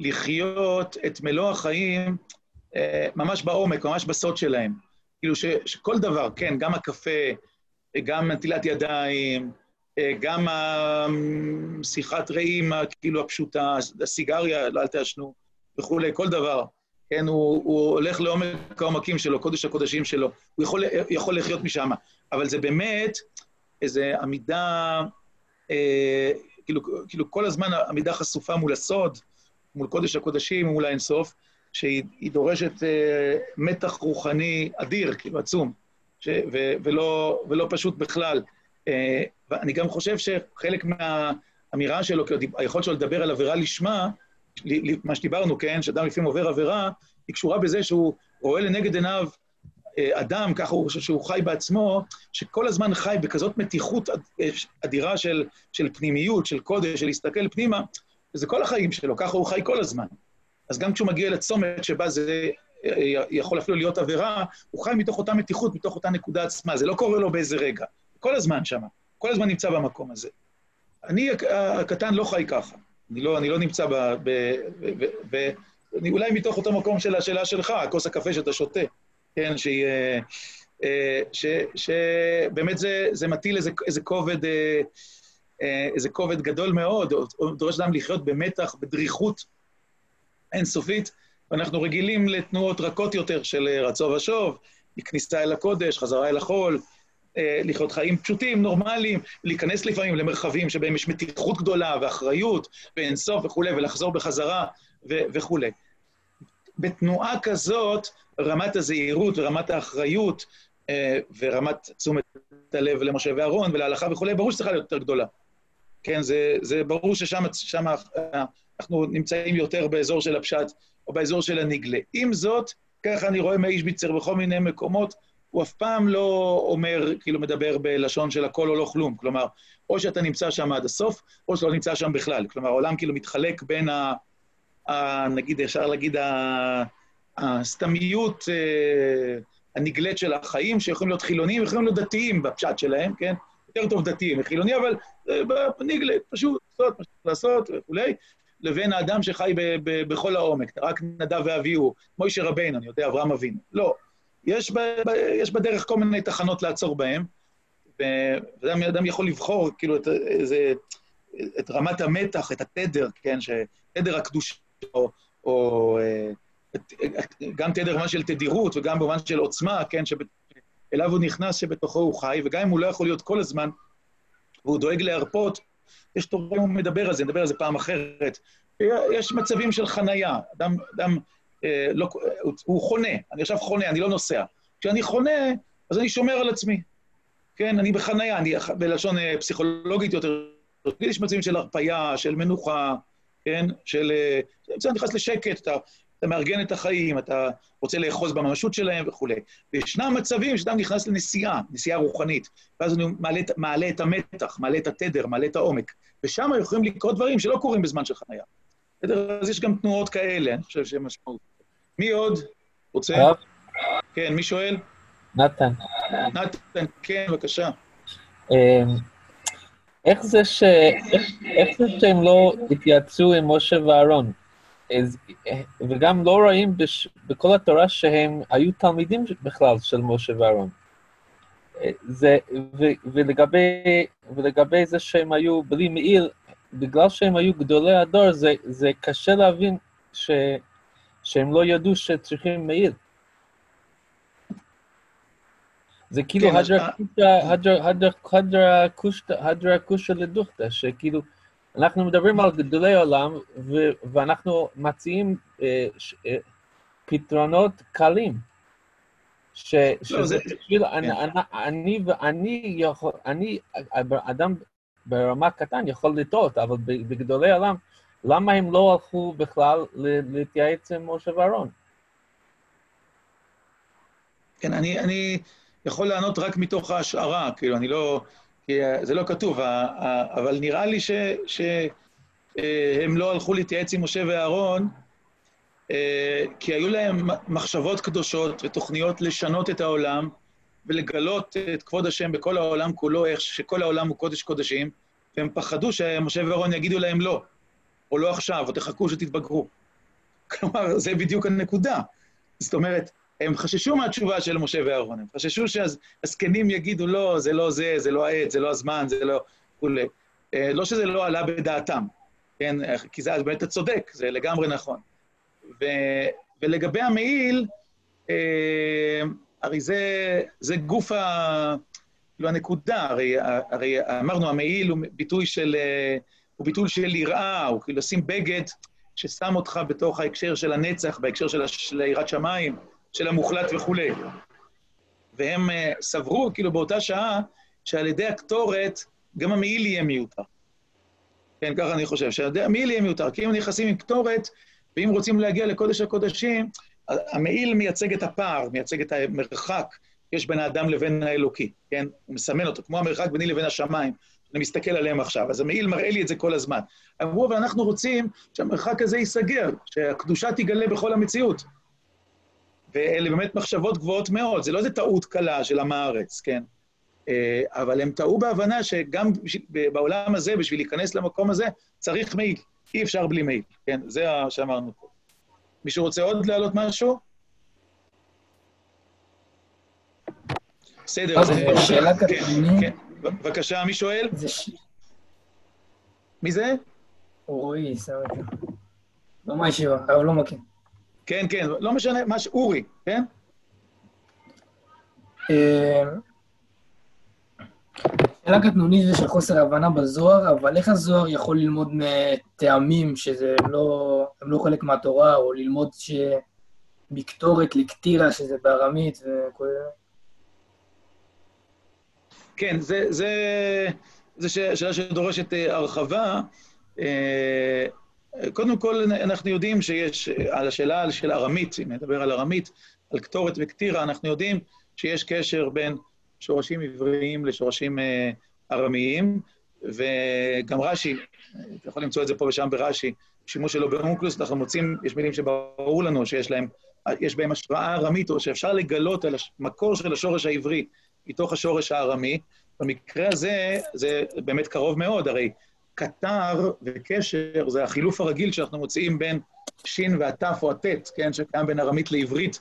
לחיות את מלוא החיים ממש בעומק, ממש בסוד שלהם. כאילו ש, שכל דבר, כן, גם הקפה, גם נטילת ידיים, גם שיחת רעים, כאילו הפשוטה, הסיגריה, לא אל תעשנו, וכולי, כל דבר. כן, הוא, הוא הולך לעומק העומקים שלו, קודש הקודשים שלו, הוא יכול, יכול לחיות משם. אבל זה באמת איזו עמידה, אה, כאילו, כאילו כל הזמן עמידה חשופה מול הסוד, מול קודש הקודשים, מול האינסוף, שהיא דורשת uh, מתח רוחני אדיר, כאילו עצום, ש, ו, ולא, ולא פשוט בכלל. Uh, ואני גם חושב שחלק מהאמירה שלו, היכולת שלו לדבר על עבירה לשמה, מה שדיברנו, כן, שאדם לפעמים עובר עבירה, היא קשורה בזה שהוא רואה לנגד עיניו אה, אדם, ככה הוא חושב שהוא חי בעצמו, שכל הזמן חי בכזאת מתיחות אדירה של, של פנימיות, של קודש, של להסתכל פנימה, וזה כל החיים שלו, ככה הוא חי כל הזמן. אז גם כשהוא מגיע לצומת שבה זה אה, יכול אפילו להיות עבירה, הוא חי מתוך אותה מתיחות, מתוך אותה נקודה עצמה, זה לא קורה לו באיזה רגע. כל הזמן שם, כל הזמן נמצא במקום הזה. אני הקטן לא חי ככה. אני לא, אני לא נמצא ב... ב, ב, ב אני אולי מתוך אותו מקום של השאלה שלך, כוס הקפה שאתה שותה, כן, שהיא... אה, שבאמת זה, זה מטיל איזה, איזה כובד, אה, איזה כובד גדול מאוד, או דורש אדם לחיות במתח, בדריכות אינסופית, ואנחנו רגילים לתנועות רכות יותר של אה, רצו ושוב, כניסה אל הקודש, חזרה אל החול, אה, לחיות חיים פשוטים, נורמליים, להיכנס לפעמים למרחבים שבהם יש מתיחות גדולה ואחריות ואינסוף וכולי, ולחזור בחזרה וכולי. בתנועה כזאת, רמת הזהירות ורמת האחריות אה, ורמת תשומת הלב למשה ואהרון ולהלכה וכולי, ברור שצריכה להיות יותר גדולה. כן, זה, זה ברור ששם אנחנו נמצאים יותר באזור של הפשט או באזור של הנגלה. עם זאת, ככה אני רואה מאיש ביצר בכל מיני מקומות, הוא אף פעם לא אומר, כאילו מדבר בלשון של הכל או לא כלום. כלומר, או שאתה נמצא שם עד הסוף, או שאתה לא נמצא שם בכלל. כלומר, העולם כאילו מתחלק בין ה... ה נגיד, אפשר להגיד, הסתמיות אה, הנגלית של החיים, שיכולים להיות חילונים, יכולים להיות דתיים בפשט שלהם, כן? יותר טוב דתיים מחילוני, אבל אה, בנגלה, פשוט לעשות מה שצריך לעשות וכולי. לבין האדם שחי ב- ב- בכל העומק, רק נדב ואביהו, מוישה רבינו, אני יודע, אברהם אבינו. לא. יש, ב, ב, יש בדרך כל מיני תחנות לעצור בהן, ואדם יכול לבחור, כאילו, את, איזה, את רמת המתח, את התדר, כן, שתדר הקדושה, או, או את, גם תדר במובן של תדירות וגם במובן של עוצמה, כן, שאליו הוא נכנס, שבתוכו הוא חי, וגם אם הוא לא יכול להיות כל הזמן, והוא דואג להרפות, יש תורים, הוא מדבר על זה, נדבר על זה פעם אחרת. יש מצבים של חנייה, אדם, אדם אה, הוא, הוא חונה, אני עכשיו חונה, אני לא נוסע. כשאני חונה, אז אני שומר על עצמי. כן, אני בחנייה, אני בלשון אה, פסיכולוגית יותר, יש מצבים של הרפייה, של מנוחה, כן, של... אתה נכנס לשקט, אתה אתה מארגן את החיים, אתה רוצה לאחוז בממשות שלהם וכולי. וישנם מצבים שאדם נכנס לנסיעה, נסיעה רוחנית, ואז הוא מעלה, מעלה את המתח, מעלה את התדר, מעלה את העומק, ושם יכולים לקרות דברים שלא קורים בזמן של חנייה. בסדר? אז יש גם תנועות כאלה, אני חושב שהן משמעות. מי עוד רוצה? טוב. כן, מי שואל? נתן. נתן, כן, בבקשה. אמ, איך זה, ש... איך, איך זה שהם לא התייעצו עם משה ואהרון? וגם לא רואים בש, בכל התורה שהם היו תלמידים בכלל של משה ואהרון. זה, ו, ולגבי, ולגבי זה שהם היו בלי מעיל, בגלל שהם היו גדולי הדור, זה, זה קשה להבין ש, שהם לא ידעו שצריכים מעיל. זה כאילו כן, הדרה קושא לדוכתא, שכאילו, אנחנו מדברים על גדולי עולם, ואנחנו מציעים אה, אה, פתרונות קלים. ש- שזה זה- בשביל, אני- כן. יכול, אני, אדם ברמה קטן יכול לטעות, אבל בגדולי עולם, למה הם לא הלכו בכלל להתייעץ עם משה ואהרון? כן, אני, אני יכול לענות רק מתוך ההשערה, כאילו, אני לא... כי אה, זה לא כתוב, ה- ה- אבל נראה לי שהם לא הלכו להתייעץ עם משה ואהרון, אה, כי היו להם מחשבות קדושות ותוכניות לשנות את העולם ולגלות את כבוד השם בכל העולם כולו, איך שכל העולם הוא קודש קודשים, והם פחדו שמשה ואהרון יגידו להם לא, או לא עכשיו, או תחכו שתתבגרו. כלומר, זה בדיוק הנקודה. זאת אומרת, הם חששו מהתשובה של משה ואהרון, הם חששו שהזקנים יגידו, לא, זה לא זה, זה לא העת, זה לא הזמן, זה לא... וכולי. אה, לא שזה לא עלה בדעתם, כן? כי זה באמת אתה צודק, זה לגמרי נכון. ו, ולגבי המעיל, אה, הרי זה, זה גוף ה... כאילו הנקודה, הרי, הרי אמרנו, המעיל הוא ביטוי של, אה, הוא ביטוי של יראה, הוא כאילו לשים בגד ששם אותך בתוך ההקשר של הנצח, בהקשר של יראת שמיים, של המוחלט וכולי. והם אה, סברו, כאילו, באותה שעה, שעל ידי הקטורת, גם המעיל יהיה מיותר. כן, ככה אני חושב, שהמעיל יהיה מיותר. כי אם נכנסים עם קטורת, ואם רוצים להגיע לקודש הקודשים, המעיל מייצג את הפער, מייצג את המרחק שיש בין האדם לבין האלוקי, כן? הוא מסמן אותו, כמו המרחק ביני לבין השמיים, אני מסתכל עליהם עכשיו. אז המעיל מראה לי את זה כל הזמן. אמרו, אבל אנחנו רוצים שהמרחק הזה ייסגר, שהקדושה תגלה בכל המציאות. ואלה באמת מחשבות גבוהות מאוד, זה לא איזה טעות קלה של עם הארץ, כן? אה, אבל הם טעו בהבנה שגם בעולם הזה, בשביל להיכנס למקום הזה, צריך מעיל. אי אפשר בלי מעיל, כן? זה שאמרנו פה. מישהו רוצה עוד להעלות משהו? בסדר, אז שאלה. כן. בבקשה, מי שואל? זה ש... מי זה? רועי, סבבה. לא מהישיבה, אבל לא מכיר. כן, כן, לא משנה, מה ש... אורי, כן? אה, שאלה קטנונית ושל חוסר הבנה בזוהר, אבל איך הזוהר יכול ללמוד מטעמים שזה לא, הם לא חלק מהתורה, או ללמוד שמקטורת לקטירה, שזה בארמית וכל זה? כן, ש- שאלה שדורשת אה, הרחבה. אה, קודם כל, אנחנו יודעים שיש, על השאלה של ארמית, אם נדבר על ארמית, על קטורת וקטירה, אנחנו יודעים שיש קשר בין שורשים עבריים לשורשים אה, ארמיים, וגם רש"י, אתה יכול למצוא את זה פה ושם ברש"י, שימוש שלו באונקלוס, אנחנו מוצאים, יש מילים שברור לנו שיש להם, יש בהם השראה ארמית, או שאפשר לגלות על המקור של השורש העברי מתוך השורש הארמי. במקרה הזה, זה באמת קרוב מאוד, הרי קטר וקשר זה החילוף הרגיל שאנחנו מוצאים בין שין והתף או הטט, כן, שקיים בין ארמית לעברית,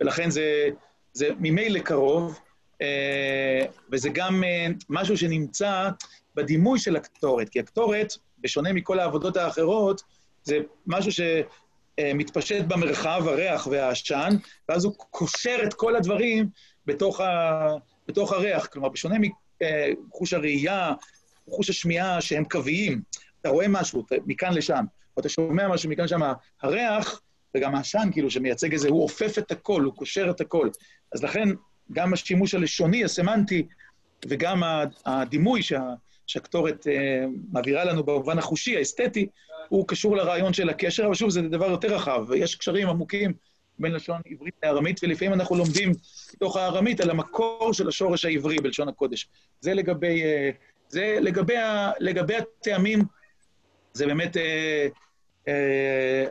ולכן זה, זה ממילא קרוב, אה, וזה גם אה, משהו שנמצא בדימוי של הקטורת, כי הקטורת, בשונה מכל העבודות האחרות, זה משהו שמתפשט במרחב, הריח והעשן, ואז הוא קושר את כל הדברים בתוך, ה, בתוך הריח. כלומר, בשונה מחוש הראייה, חוש השמיעה שהם קוויים, אתה רואה משהו מכאן לשם, או אתה שומע משהו מכאן לשם, הריח וגם העשן, כאילו, שמייצג איזה, הוא אופף את הכל, הוא קושר את הכל. אז לכן, גם השימוש הלשוני, הסמנטי, וגם הדימוי שה, שהקטורת אה, מעבירה לנו במובן החושי, האסתטי, הוא קשור לרעיון של הקשר, אבל שוב, זה דבר יותר רחב, ויש קשרים עמוקים בין לשון עברית לארמית, ולפעמים אנחנו לומדים מתוך הארמית על המקור של השורש העברי בלשון הקודש. זה לגבי, אה, זה לגבי, ה, לגבי הטעמים, זה באמת אה, אה,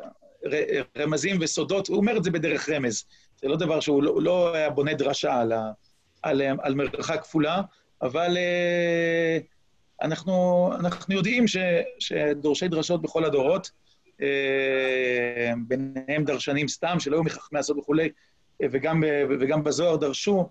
רמזים וסודות, הוא אומר את זה בדרך רמז. זה לא דבר שהוא לא, לא היה בונה דרשה על, ה, על, על מרחק כפולה, אבל uh, אנחנו, אנחנו יודעים ש, שדורשי דרשות בכל הדורות, uh, ביניהם דרשנים סתם, שלא היו מחכמי הסוד וכולי, וגם, וגם בזוהר דרשו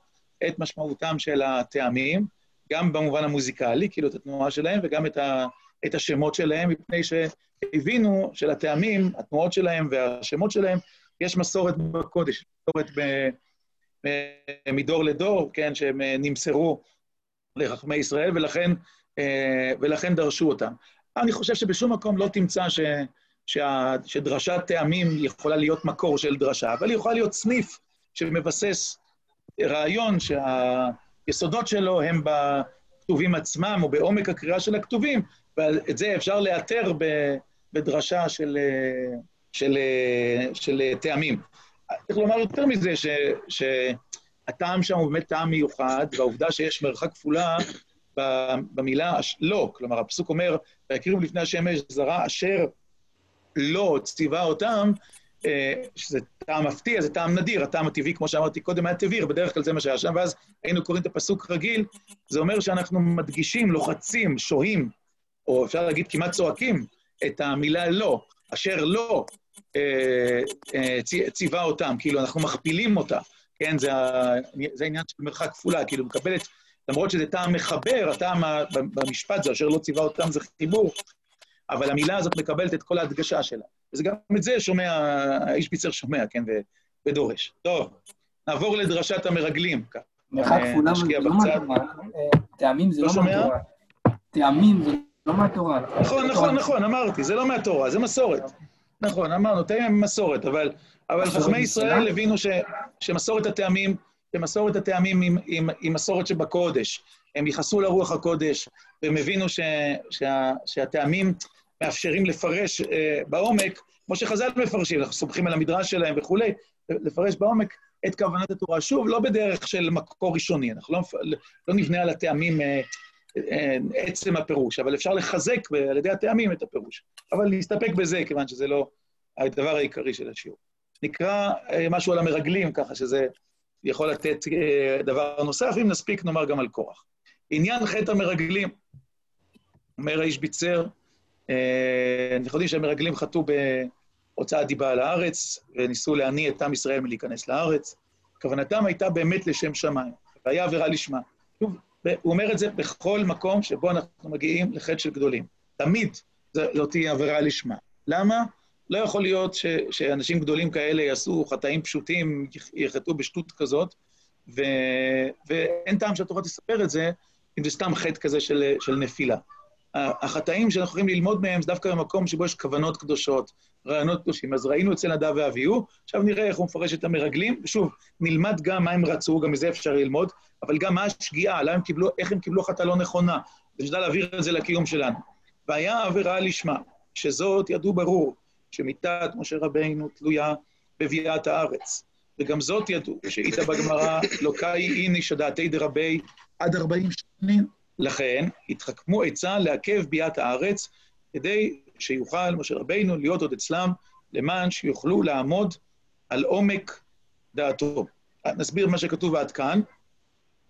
את משמעותם של הטעמים, גם במובן המוזיקלי, כאילו את התנועה שלהם, וגם את, ה, את השמות שלהם, מפני שהבינו שלטעמים, התנועות שלהם והשמות שלהם, יש מסורת בקודש, מסורת ב, מדור לדור, כן, שהם נמסרו לחכמי ישראל, ולכן, ולכן דרשו אותם. אני חושב שבשום מקום לא תמצא ש, שדרשת טעמים יכולה להיות מקור של דרשה, אבל היא יכולה להיות סניף שמבסס רעיון שהיסודות שלו הם בכתובים עצמם או בעומק הקריאה של הכתובים, ואת זה אפשר לאתר בדרשה של, של, של, טעמים. צריך לומר יותר מזה, ש, שהטעם שם הוא באמת טעם מיוחד, והעובדה שיש מרחק כפולה במילה לא, כלומר, הפסוק אומר, ויקריבו לפני השמש זרה אשר לא ציווה אותם, אה, שזה טעם מפתיע, זה טעם נדיר, הטעם הטבעי, כמו שאמרתי קודם, היה טבעי, בדרך כלל זה מה שהיה שם, ואז היינו קוראים את הפסוק רגיל, זה אומר שאנחנו מדגישים, לוחצים, שוהים, או אפשר להגיד כמעט צועקים, את המילה לא, אשר לא אה, אה, ציווה אותם, כאילו אנחנו מכפילים אותה, כן, זה, זה העניין של מרחק כפולה, כאילו מקבלת, למרות שזה טעם מחבר, הטעם במשפט זה אשר לא ציווה אותם זה חיבור, אבל המילה הזאת מקבלת את כל ההדגשה שלה. וזה גם את זה שומע, האיש פיצר שומע, כן, ודורש. טוב, נעבור לדרשת המרגלים. מרחק אה, כפולה זה לא מהתורה. טעמים זה לא, לא מהתורה. טעמים זה לא מהתורה. נכון, נכון, נכון, אמרתי, זה לא מהתורה, זה מסורת. נכון, אמרנו, טעמים הם מסורת, אבל, אבל חכמי ישראל הבינו ש, שמסורת הטעמים, שמסורת הטעמים היא, מסורת שבקודש. הם ייחסו לרוח הקודש, והם הבינו ש, שה, שהטעמים מאפשרים לפרש אה, בעומק, כמו שחז"ל מפרשים, אנחנו סומכים על המדרש שלהם וכולי, לפרש בעומק את כוונת התורה. שוב, לא בדרך של מקור ראשוני, אנחנו לא, לא נבנה על הטעמים אה, אה, עצם הפירוש, אבל אפשר לחזק על ידי הטעמים את הפירוש. אבל נסתפק בזה, כיוון שזה לא הדבר העיקרי של השיעור. נקרא משהו על המרגלים, ככה שזה יכול לתת דבר נוסף, אם נספיק נאמר גם על קורח. עניין חטא המרגלים, אומר האיש ביצר, אנחנו יודעים שהמרגלים חטאו בהוצאת דיבה על הארץ, וניסו להניא את עם ישראל מלהיכנס לארץ. כוונתם הייתה באמת לשם שמיים, והיה עבירה לשמה. שוב, הוא אומר את זה בכל מקום שבו אנחנו מגיעים לחטא של גדולים. תמיד זאת תהיה עבירה לשמה. למה? לא יכול להיות ש, שאנשים גדולים כאלה יעשו חטאים פשוטים, יחטאו בשטות כזאת, ו, ואין טעם שהתורה תספר את זה, אם זה סתם חטא כזה של, של נפילה. החטאים שאנחנו יכולים ללמוד מהם זה דווקא במקום שבו יש כוונות קדושות, רעיונות קדושים. אז ראינו אצל נדב ואביהו, עכשיו נראה איך הוא מפרש את המרגלים, ושוב, נלמד גם מה הם רצו, גם מזה אפשר ללמוד, אבל גם מה השגיאה, הם קיבלו, איך הם קיבלו החלטה לא נכונה, ושנדע להעביר את זה לקיום שלנו. והיה עבירה לשמה, שזאת ידעו ברור, שמיתת משה רבינו תלויה בביאת הארץ. וגם זאת ידעו, שאיתה בגמרא, לא קאי איני שדעתי דרבי עד ארבעים שנים. לכן התחכמו עצה לעכב ביאת הארץ, כדי שיוכל משה רבינו להיות עוד אצלם, למען שיוכלו לעמוד על עומק דעתו. נסביר מה שכתוב עד כאן.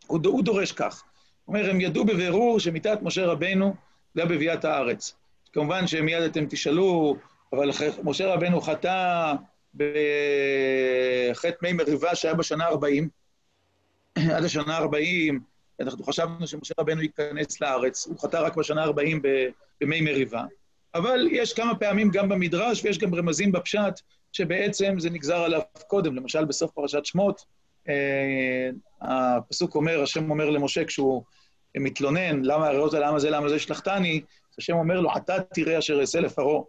הוא, דורש כך. הוא אומר, הם ידעו בבירור שמיתת משה רבינו זה בביאת הארץ. כמובן שמיד אתם תשאלו, אבל משה רבנו חטא בחטא מי מריבה שהיה בשנה ה-40, עד השנה ה-40, אנחנו חשבנו שמשה רבנו ייכנס לארץ, הוא חטא רק בשנה ה-40 במי מריבה, אבל יש כמה פעמים גם במדרש ויש גם רמזים בפשט שבעצם זה נגזר עליו קודם, למשל בסוף פרשת שמות, אה, הפסוק אומר, השם אומר למשה כשהוא מתלונן, למה הראיות על העם הזה, למה זה שלחתני, השם אומר לו, אתה תראה אשר אעשה לפרעה.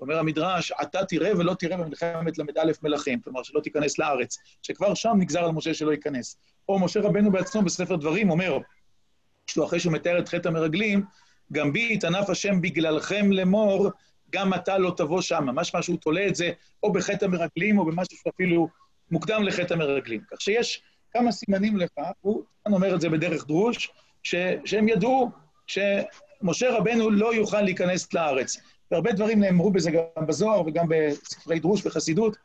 אומר המדרש, אתה תראה ולא תראה במלחמת ל"א מלכים, כלומר שלא תיכנס לארץ, שכבר שם נגזר על משה שלא ייכנס. או משה רבנו בעצמו בספר דברים אומר, שהוא אחרי שהוא מתאר את חטא המרגלים, גם בי יתענף השם בגללכם לאמור, גם אתה לא תבוא שמה. משמע שהוא תולה את זה או בחטא המרגלים או במשהו שאפילו מוקדם לחטא המרגלים. כך שיש כמה סימנים לכך, הוא אומר את זה בדרך דרוש, ש, שהם ידעו שמשה רבנו לא יוכל להיכנס לארץ. והרבה דברים נאמרו בזה גם בזוהר וגם בספרי דרוש וחסידות.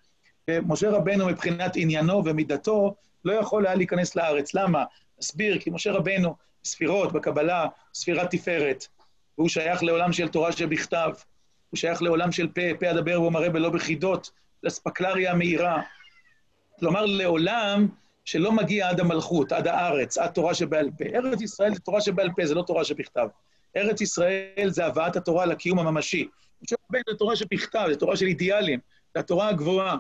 ומשה רבנו מבחינת עניינו ומידתו לא יכול היה להיכנס לארץ. למה? אסביר, כי משה רבנו, ספירות בקבלה, ספירת תפארת, והוא שייך לעולם של תורה שבכתב, הוא שייך לעולם של פה, פה אדבר ומראה בלא בחידות, לאספקלריה המהירה. כלומר, לעולם שלא מגיע עד המלכות, עד הארץ, עד תורה שבעל פה. ארץ ישראל זה תורה שבעל פה, זה לא תורה שבכתב. ארץ ישראל זה הבאת התורה לקיום הממשי. משה רבינו זה תורה שבכתב, זה תורה של אידיאלים, זה התורה הגבוהה.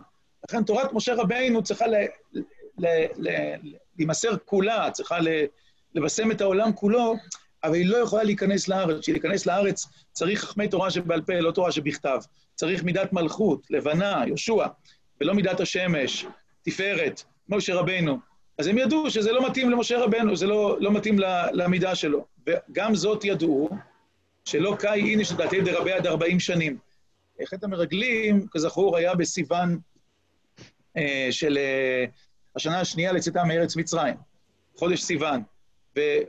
לכן תורת משה רבינו צריכה להימסר כולה, צריכה לבשם את העולם כולו, אבל היא לא יכולה להיכנס לארץ. בשביל להיכנס לארץ צריך חכמי תורה שבעל פה, לא תורה שבכתב. צריך מידת מלכות, לבנה, יהושע, ולא מידת השמש, תפארת, משה רבנו. אז הם ידעו שזה לא מתאים למשה רבנו, זה לא, לא מתאים למידה שלו. וגם זאת ידעו, שלא קאי איני שדעתי דרבי עד 40 שנים. חטא המרגלים, כזכור, היה בסיוון אה, של אה, השנה השנייה לצאתם מארץ מצרים, חודש סיוון,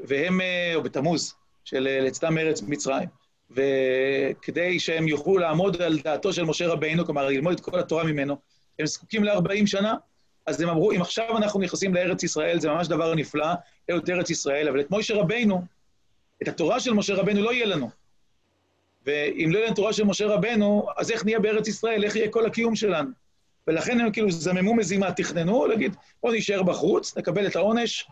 והם, אה, או בתמוז, של לצאתם מארץ מצרים. וכדי שהם יוכלו לעמוד על דעתו של משה רבינו, כלומר, ללמוד את כל התורה ממנו, הם זקוקים ל-40 שנה, אז הם אמרו, אם עכשיו אנחנו נכנסים לארץ ישראל, זה ממש דבר נפלא, להיות ארץ ישראל, אבל את משה רבינו, את התורה של משה רבינו לא יהיה לנו. ואם לא יהיה לנו תורה של משה רבנו, אז איך נהיה בארץ ישראל? איך יהיה כל הקיום שלנו? ולכן הם כאילו זממו מזימה, תכננו, להגיד, בואו נשאר בחוץ, נקבל את העונש,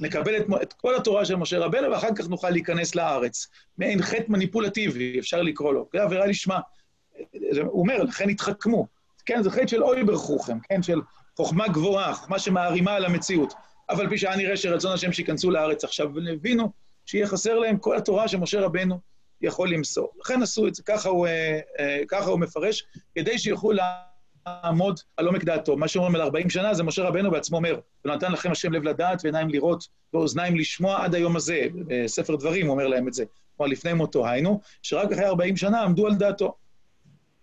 נקבל את, את כל התורה של משה רבנו, ואחר כך נוכל להיכנס לארץ. מעין חטא מניפולטיבי, אפשר לקרוא לו. זה עבירה לשמה. הוא אומר, לכן התחכמו. כן, זה חטא של אוי ברכוכם, כן, של חוכמה גבוהה, חוכמה שמערימה על המציאות. אבל פי שהיה נראה שרצון השם שייכנסו לארץ עכשיו, והבינו שיהיה חסר להם כל התורה שמשה רבנו יכול למסור. לכן עשו את זה, ככה הוא, אה, אה, ככה הוא מפרש, כדי שיוכלו לעמוד על עומק דעתו. מה שאומרים על 40 שנה זה משה רבנו בעצמו אומר, ונתן לכם השם לב לדעת ועיניים לראות ואוזניים לשמוע עד היום הזה. בספר דברים הוא אומר להם את זה, כלומר לפני מותו, היינו, שרק אחרי 40 שנה עמדו על דעתו.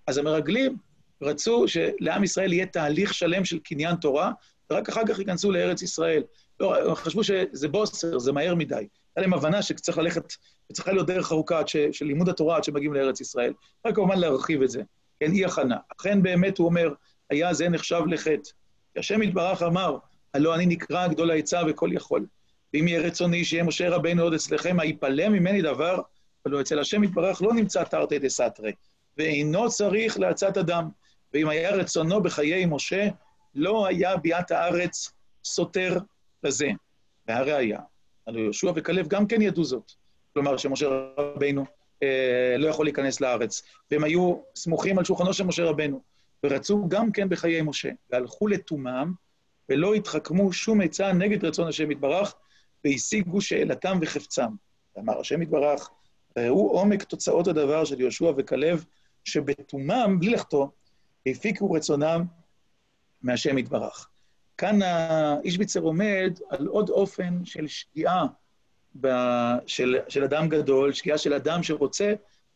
אז המרגלים רצו שלעם ישראל יהיה תהליך שלם של קניין תורה, ורק אחר כך ייכנסו לארץ ישראל. לא, חשבו שזה בוסר, זה מהר מדי. הייתה להם הבנה שצריך ללכת, וצריכה להיות דרך ארוכה של לימוד התורה עד שמגיעים לארץ ישראל. רק כמובן להרחיב את זה. כן, אי הכנה. אכן באמת הוא אומר, היה זה נחשב לחטא. השם יתברך אמר, הלא אני נקרא גדול העצה וכל יכול. ואם יהיה רצוני שיהיה משה רבינו עוד אצלכם, היפלא ממני דבר, ולא אצל השם יתברך לא נמצא תרתי דסתרי, ואינו צריך לעצת אדם. ואם היה רצונו בחיי משה, לא היה ביאת הארץ סותר לזה. והראיה, הלוא יהושע וכלב גם כן ידעו זאת. כלומר, שמשה רבינו אה, לא יכול להיכנס לארץ. והם היו סמוכים על שולחנו של משה רבנו, ורצו גם כן בחיי משה, והלכו לתומם, ולא התחכמו שום עצה נגד רצון השם יתברך, והשיגו שאלתם וחפצם. ואמר השם יתברך, ראו עומק תוצאות הדבר של יהושע וכלב, שבתומם, בלי לחטוא, הפיקו רצונם מהשם יתברך. כאן האיש ביצר עומד על עוד אופן של שגיאה של, של אדם גדול, שגיאה של אדם שרוצה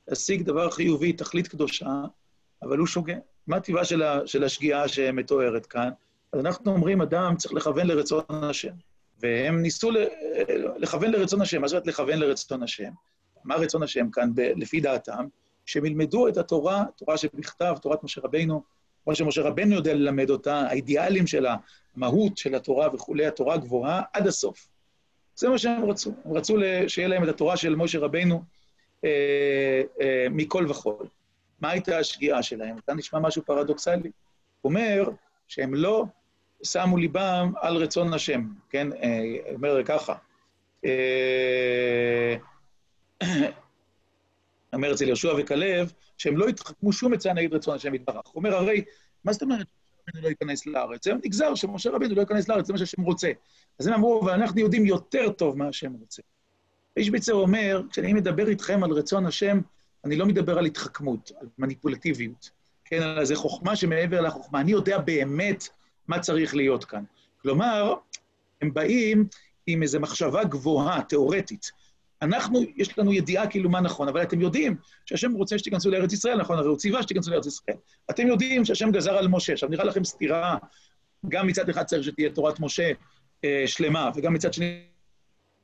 להשיג דבר חיובי, תכלית קדושה, אבל הוא שוגה. מה טבעה של, של השגיאה שמתוארת כאן? אז אנחנו אומרים, אדם צריך לכוון לרצון השם. והם ניסו לכוון לרצון השם. מה זאת אומרת לכוון לרצון השם? מה רצון השם כאן, ב, לפי דעתם? שהם ילמדו את התורה, תורה שבכתב, תורת משה רבינו, כמו שמשה רבנו יודע ללמד אותה, האידיאלים של המהות של התורה וכולי, התורה גבוהה עד הסוף. זה מה שהם רצו. הם רצו שיהיה להם את התורה של משה רבינו אה, אה, מכל וכול. מה הייתה השגיאה שלהם? כאן נשמע משהו פרדוקסלי. הוא אומר שהם לא שמו ליבם על רצון השם, כן? אה, אומר ככה. אה, אומר אצל יהושע וכלב, שהם לא התחכמו שום עצה נגד רצון השם יתברך. הוא אומר, הרי, מה זאת אומרת שמשה לא ייכנס לארץ? זה נגזר שמשה רבינו לא ייכנס לארץ, זה מה שהשם רוצה. אז הם אמרו, ואנחנו יודעים יותר טוב מה השם רוצה. איש ביצר אומר, כשאני מדבר איתכם על רצון השם, אני לא מדבר על התחכמות, על מניפולטיביות, כן, על איזה חוכמה שמעבר לחוכמה. אני יודע באמת מה צריך להיות כאן. כלומר, הם באים עם איזו מחשבה גבוהה, תיאורטית. אנחנו, יש לנו ידיעה כאילו מה נכון, אבל אתם יודעים שהשם רוצה שתיכנסו לארץ ישראל, נכון, הרי הוא ציווה שתיכנסו לארץ ישראל. אתם יודעים שהשם גזר על משה. עכשיו, נראה לכם סתירה, גם מצד אחד צריך שתהיה תורת משה אה, שלמה, וגם מצד שני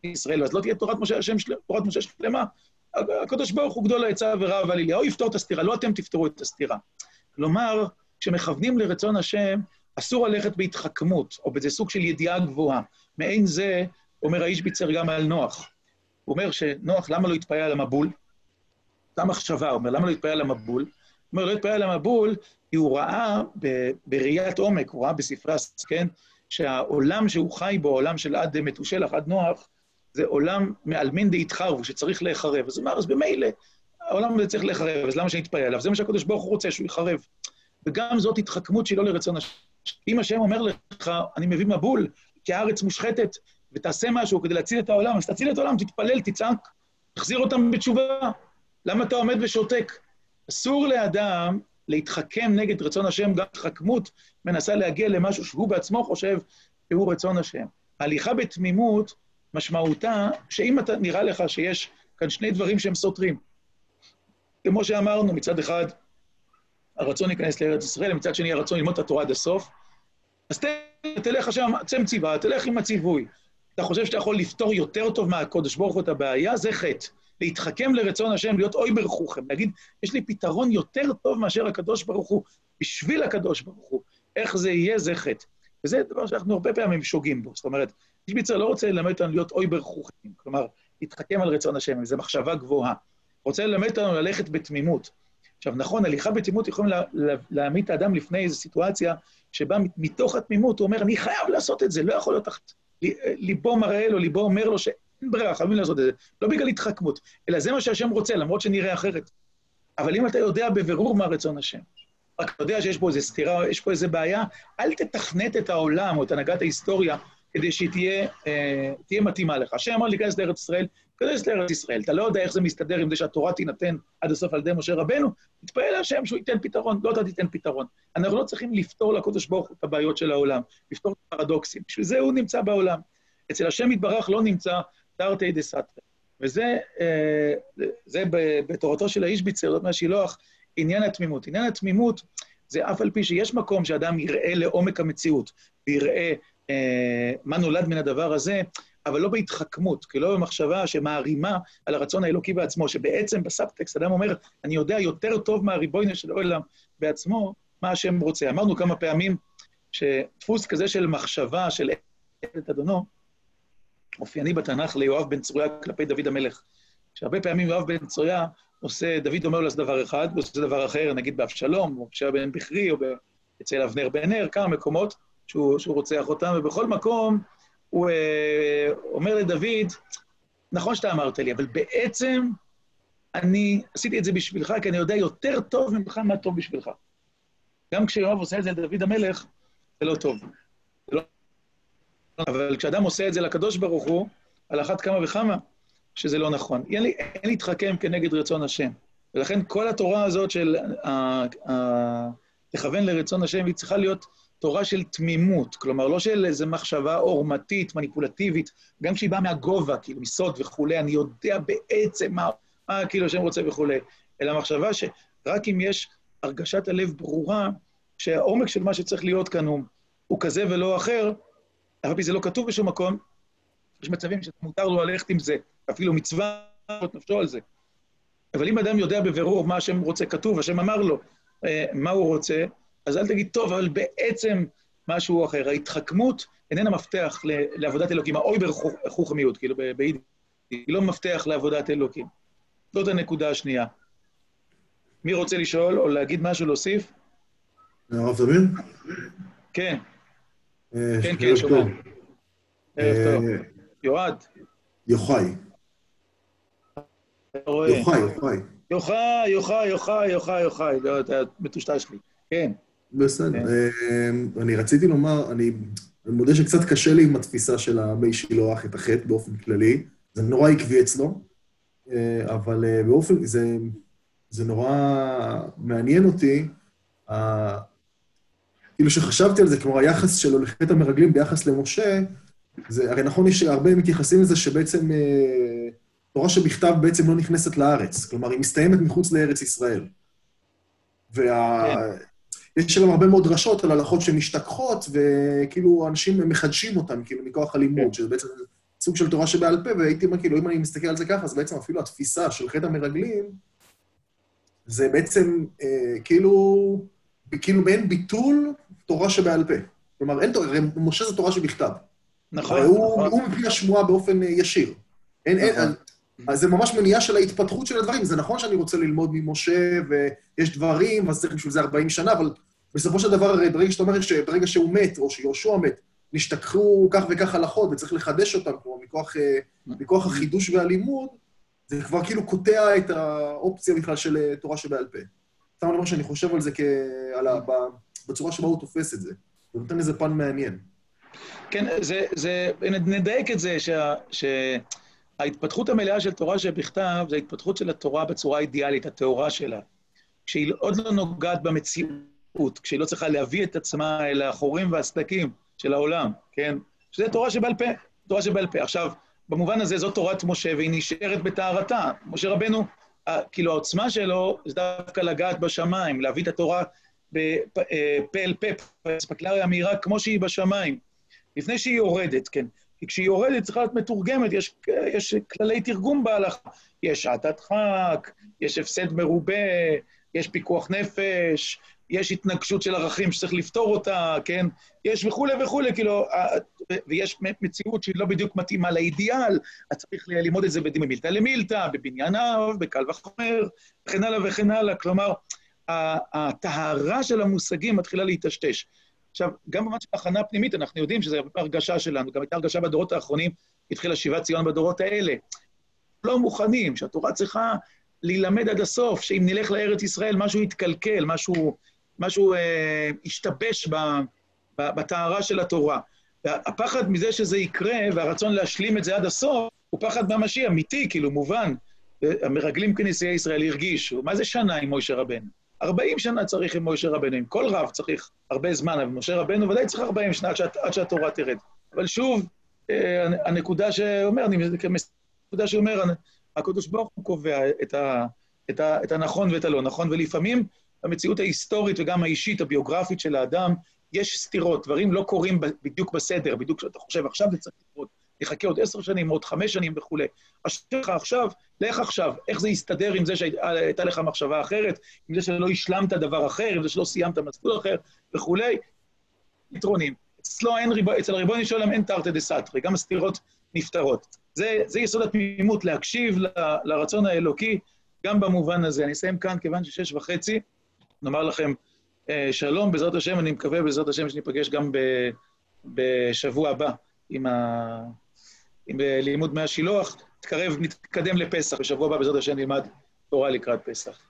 ישראל, אז לא תהיה תורת משה, השם של... תורת משה שלמה. הקדוש ברוך הוא גדול העצה ורב על אליהו יפתור את הסתירה, לא אתם תפתרו את הסתירה. כלומר, כשמכוונים לרצון השם, אסור ללכת בהתחכמות, או באיזה סוג של ידיעה גבוהה. מעין זה, אומר האיש ביצר גם על נוח. הוא אומר שנוח, למה לא התפעל על המבול? זו המחשבה, הוא אומר, למה לא התפעל על המבול? הוא אומר, לא התפעל על המבול, כי הוא ראה בראיית עומק, הוא ראה בספרי כן, שהעולם שהוא חי בו, העולם של עד מתושלח, עד נוח, זה עולם מעלמין דהתחרבו, שצריך להיחרב. אז הוא אמר, אז במילא, העולם הזה צריך להיחרב, אז למה שנתפלל עליו? זה מה שהקדוש ברוך הוא רוצה, שהוא ייחרב. וגם זאת התחכמות שהיא לא לרצון השם. אם השם אומר לך, אני מביא מבול, כי הארץ מושחתת, ותעשה משהו כדי להציל את העולם, אז תציל את העולם, תתפלל, תצעק, תחזיר אותם בתשובה. למה אתה עומד ושותק? אסור לאדם להתחכם נגד רצון השם, גם התחכמות מנסה להגיע למשהו שהוא בעצמו חושב שהוא רצון השם. ההליכה בתמימות, משמעותה שאם אתה, נראה לך שיש כאן שני דברים שהם סותרים, כמו שאמרנו, מצד אחד, הרצון להיכנס לארץ ישראל, ומצד שני הרצון ללמוד את התורה עד הסוף, אז תלך שם, צא מציבה, תלך עם הציווי. אתה חושב שאתה יכול לפתור יותר טוב מהקודש ברוך הוא את הבעיה? זה חטא. להתחכם לרצון השם, להיות אוי ברחוכם, להגיד, יש לי פתרון יותר טוב מאשר הקדוש ברוך הוא, בשביל הקדוש ברוך הוא. איך זה יהיה, זה חטא. וזה דבר שאנחנו הרבה פעמים שוגים בו. זאת אומרת, איש מצר לא רוצה ללמד אותנו להיות אוי ברחוכם, כלומר, להתחכם על רצון השם, זו מחשבה גבוהה. רוצה ללמד אותנו ללכת בתמימות. עכשיו, נכון, הליכה בתמימות יכולים לה, לה, להעמיד את האדם לפני איזו סיטואציה שבה מתוך התמימות הוא אומר, אני חייב לעשות את זה, לא יכול להיות תחת... ליבו מראה לו, ליבו אומר לו שאין ברירה, חייבים לעשות את זה. לא בגלל התחכמות, אלא זה מה שהשם רוצה, למרות שנראה אחרת. אבל אם אתה יודע בבירור מה רצון השם, רק אתה יודע שיש פה איזו סתירה, יש פה איזו בעיה, אל תתכנת את העולם או את הנהגת ההיסטוריה כדי שהיא תהיה, אה, תהיה מתאימה לך. השם אמר להיכנס לארץ ישראל, תיכנס לארץ ישראל. אתה לא יודע איך זה מסתדר עם זה שהתורה תינתן עד הסוף על ידי משה רבנו, תתפעל להשם שהוא ייתן פתרון, לא אתה תיתן פתרון. אנחנו לא צריכים לפתור לקודש ברוך את הבעיות של העולם, לפתור את הפרדוקסים. בשביל זה הוא נמצא בעולם. אצל השם יתברך לא נמצא תרתי דה סתרי. וזה אה, זה בתורתו של האיש ביצר, זאת אומרת שילוח, עניין התמימות. עניין התמימות זה אף על פי שיש מקום שאדם יראה לעומק המציאות, ויראה אה, מה נולד מן הדבר הזה, אבל לא בהתחכמות, כי לא במחשבה שמערימה על הרצון האלוקי בעצמו, שבעצם בסאבטקסט אדם אומר, אני יודע יותר טוב מהריבוינו של העולם בעצמו, מה השם רוצה. אמרנו כמה פעמים שדפוס כזה של מחשבה, של את אדונו, אופייני בתנ"ך ליואב בן צרויה כלפי דוד המלך. שהרבה פעמים יואב בן צרויה עושה, דוד אומר לו דבר אחד, הוא עושה דבר אחר, נגיד באבשלום, או כשהיה בן בכרי, או אצל אבנר בן נר, כמה מקומות שהוא, שהוא רוצח אותם, ובכל מקום הוא אה, אומר לדוד, נכון שאתה אמרת לי, אבל בעצם אני עשיתי את זה בשבילך, כי אני יודע יותר טוב ממך מה טוב בשבילך. גם כשיואב עושה את זה לדוד המלך, זה לא טוב. זה לא... אבל כשאדם עושה את זה לקדוש ברוך הוא, על אחת כמה וכמה, שזה לא נכון. אין, לי, אין להתחכם כנגד רצון השם. ולכן כל התורה הזאת של תכוון לרצון השם, היא צריכה להיות תורה של תמימות, כלומר, לא של איזו מחשבה עורמתית, מניפולטיבית, גם כשהיא באה מהגובה, כאילו, מסוד וכולי, אני יודע בעצם מה, מה כאילו השם רוצה וכולי, אלא מחשבה שרק אם יש הרגשת הלב ברורה, שהעומק של מה שצריך להיות כאן הוא, הוא כזה ולא אחר, אף פי זה לא כתוב בשום מקום, יש מצבים שמותר לו ללכת עם זה, אפילו מצווה נפשו על זה. אבל אם אדם יודע בבירור מה השם רוצה כתוב, השם אמר לו אה, מה הוא רוצה, אז אל תגיד, טוב, אבל בעצם משהו אחר. ההתחכמות איננה מפתח לעבודת אלוקים. האויבר חוכמיות, כאילו, ביידיש, היא לא מפתח לעבודת אלוקים. זאת הנקודה השנייה. מי רוצה לשאול או להגיד משהו, להוסיף? הרב זמיר? כן. אה, כן, כן, שומע. ערב טוב. אה, יועד. יוחאי. יוחאי, יוחאי. יוחאי, יוחאי, יוחאי, יוחאי, יוחאי, לא, אתה מטושטש לי. כן. בסדר. כן. אה, אני רציתי לומר, אני מודה שקצת קשה לי עם התפיסה של המי שילוח את החטא באופן כללי. זה נורא עקבי אצלו, אה, אבל אה, באופן, זה, זה נורא מעניין אותי, כאילו שחשבתי על זה, כמו היחס שלו לחטא המרגלים ביחס למשה, זה, הרי נכון, יש הרבה מתייחסים לזה שבעצם אה, תורה שבכתב בעצם לא נכנסת לארץ, כלומר, היא מסתיימת מחוץ לארץ ישראל. וה... כן. יש שם הרבה מאוד דרשות על הלכות שמשתכחות, וכאילו אנשים מחדשים אותן, כאילו, מכוח הלימוד. שזה בעצם סוג של תורה שבעל פה, והייתי אומר, כאילו, אם אני מסתכל על זה ככה, אז בעצם אפילו התפיסה של חטא המרגלים, זה בעצם אה, כאילו, כאילו מעין ביטול תורה שבעל פה. כלומר, אין תורה, משה זה תורה שבכתב. נכון, הוא, נכון. הוא מפי השמועה באופן אה, ישיר. אין, אין, נכון. אז, אז זה ממש מניעה של ההתפתחות של הדברים. זה נכון שאני רוצה ללמוד ממשה, ויש דברים, אז צריך בשביל זה 40 שנה, אבל בסופו של דבר, הרי ברגע שאתה אומר שברגע שהוא מת, או שיהושע מת, נשתכחו כך וכך הלכות וצריך לחדש אותם פה מכוח, אה, מכוח החידוש והלימוד, זה כבר כאילו קוטע את האופציה בכלל של אה, תורה שבעל פה. סתם אני אומר שאני חושב על זה כ... על ה... בצורה שבה הוא תופס את זה. זה נותן איזה פן מעניין. כן, זה, זה, נדייק את זה, שה, שההתפתחות המלאה של תורה שבכתב, זה ההתפתחות של התורה בצורה האידיאלית, הטהורה שלה. כשהיא עוד לא נוגעת במציאות, כשהיא לא צריכה להביא את עצמה אל החורים והסדקים של העולם, כן? שזה תורה שבעל פה, תורה שבעל פה. עכשיו, במובן הזה זו תורת משה, והיא נשארת בטהרתה. משה רבנו, כאילו העוצמה שלו זה דווקא לגעת בשמיים, להביא את התורה בפה אל פה, פספקלריה מהירה כמו שהיא בשמיים, לפני שהיא יורדת, כן. כי כשהיא יורדת צריכה להיות מתורגמת, יש, יש כללי תרגום בהלכה. יש שעת הדחק, יש הפסד מרובה, יש פיקוח נפש, יש התנגשות של ערכים שצריך לפתור אותה, כן? יש וכולי וכולי, כאילו, ויש מציאות שהיא לא בדיוק מתאימה לאידיאל, אז צריך ללמוד את זה ממילתא למילתא, בבניין אב, בקל וחומר, וכן הלאה וכן הלאה. כלומר, הטהרה של המושגים מתחילה להיטשטש. עכשיו, גם במובן של הכנה פנימית, אנחנו יודעים שזו הרגשה שלנו, גם הייתה הרגשה בדורות האחרונים, התחילה שיבת ציון בדורות האלה. לא מוכנים, שהתורה צריכה להילמד עד הסוף, שאם נלך לארץ ישראל, משהו יתקלקל, משהו, משהו אה, ישתבש בטהרה של התורה. והפחד מזה שזה יקרה, והרצון להשלים את זה עד הסוף, הוא פחד ממשי, אמיתי, כאילו, מובן. המרגלים כנשיאי ישראל הרגישו, מה זה שנה עם מוישה רבנו? 40 שנה צריך עם מוישה רבנו, עם כל רב צריך הרבה זמן, אבל משה רבנו ודאי צריך 40 שנה עד, שאת, עד שהתורה תרד. אבל שוב, אה, הנקודה שאומר, אני הנקודה שאומר, הקדוש ברוך הוא קובע את, ה, את, ה, את הנכון ואת הלא נכון, ולפעמים במציאות ההיסטורית וגם האישית, הביוגרפית של האדם, יש סתירות, דברים לא קורים בדיוק בסדר, בדיוק כשאתה חושב, עכשיו זה צריך לקרות, נחכה עוד עשר שנים, עוד חמש שנים וכולי. אשריך עכשיו, לך עכשיו, איך זה יסתדר עם זה שהייתה לך מחשבה אחרת, עם זה שלא השלמת דבר אחר, עם זה שלא סיימת מסלול אחר וכולי, יתרונים. אצלו אין ריבו, אצל הריבוני של עולם אין תרתי דה סתרי, גם הסתירות נפתרות. זה, זה יסוד התמימות, להקשיב ל, לרצון האלוקי, גם במובן הזה. אני אסיים כאן, כיוון ששש וחצי, נאמר לכם אה, שלום, בעזרת השם, אני מקווה בעזרת השם שניפגש גם בשבוע הבא עם, ה, עם לימוד מהשילוח. נתקרב, נתקדם לפסח, בשבוע הבא בעזרת השם נלמד תורה לקראת פסח.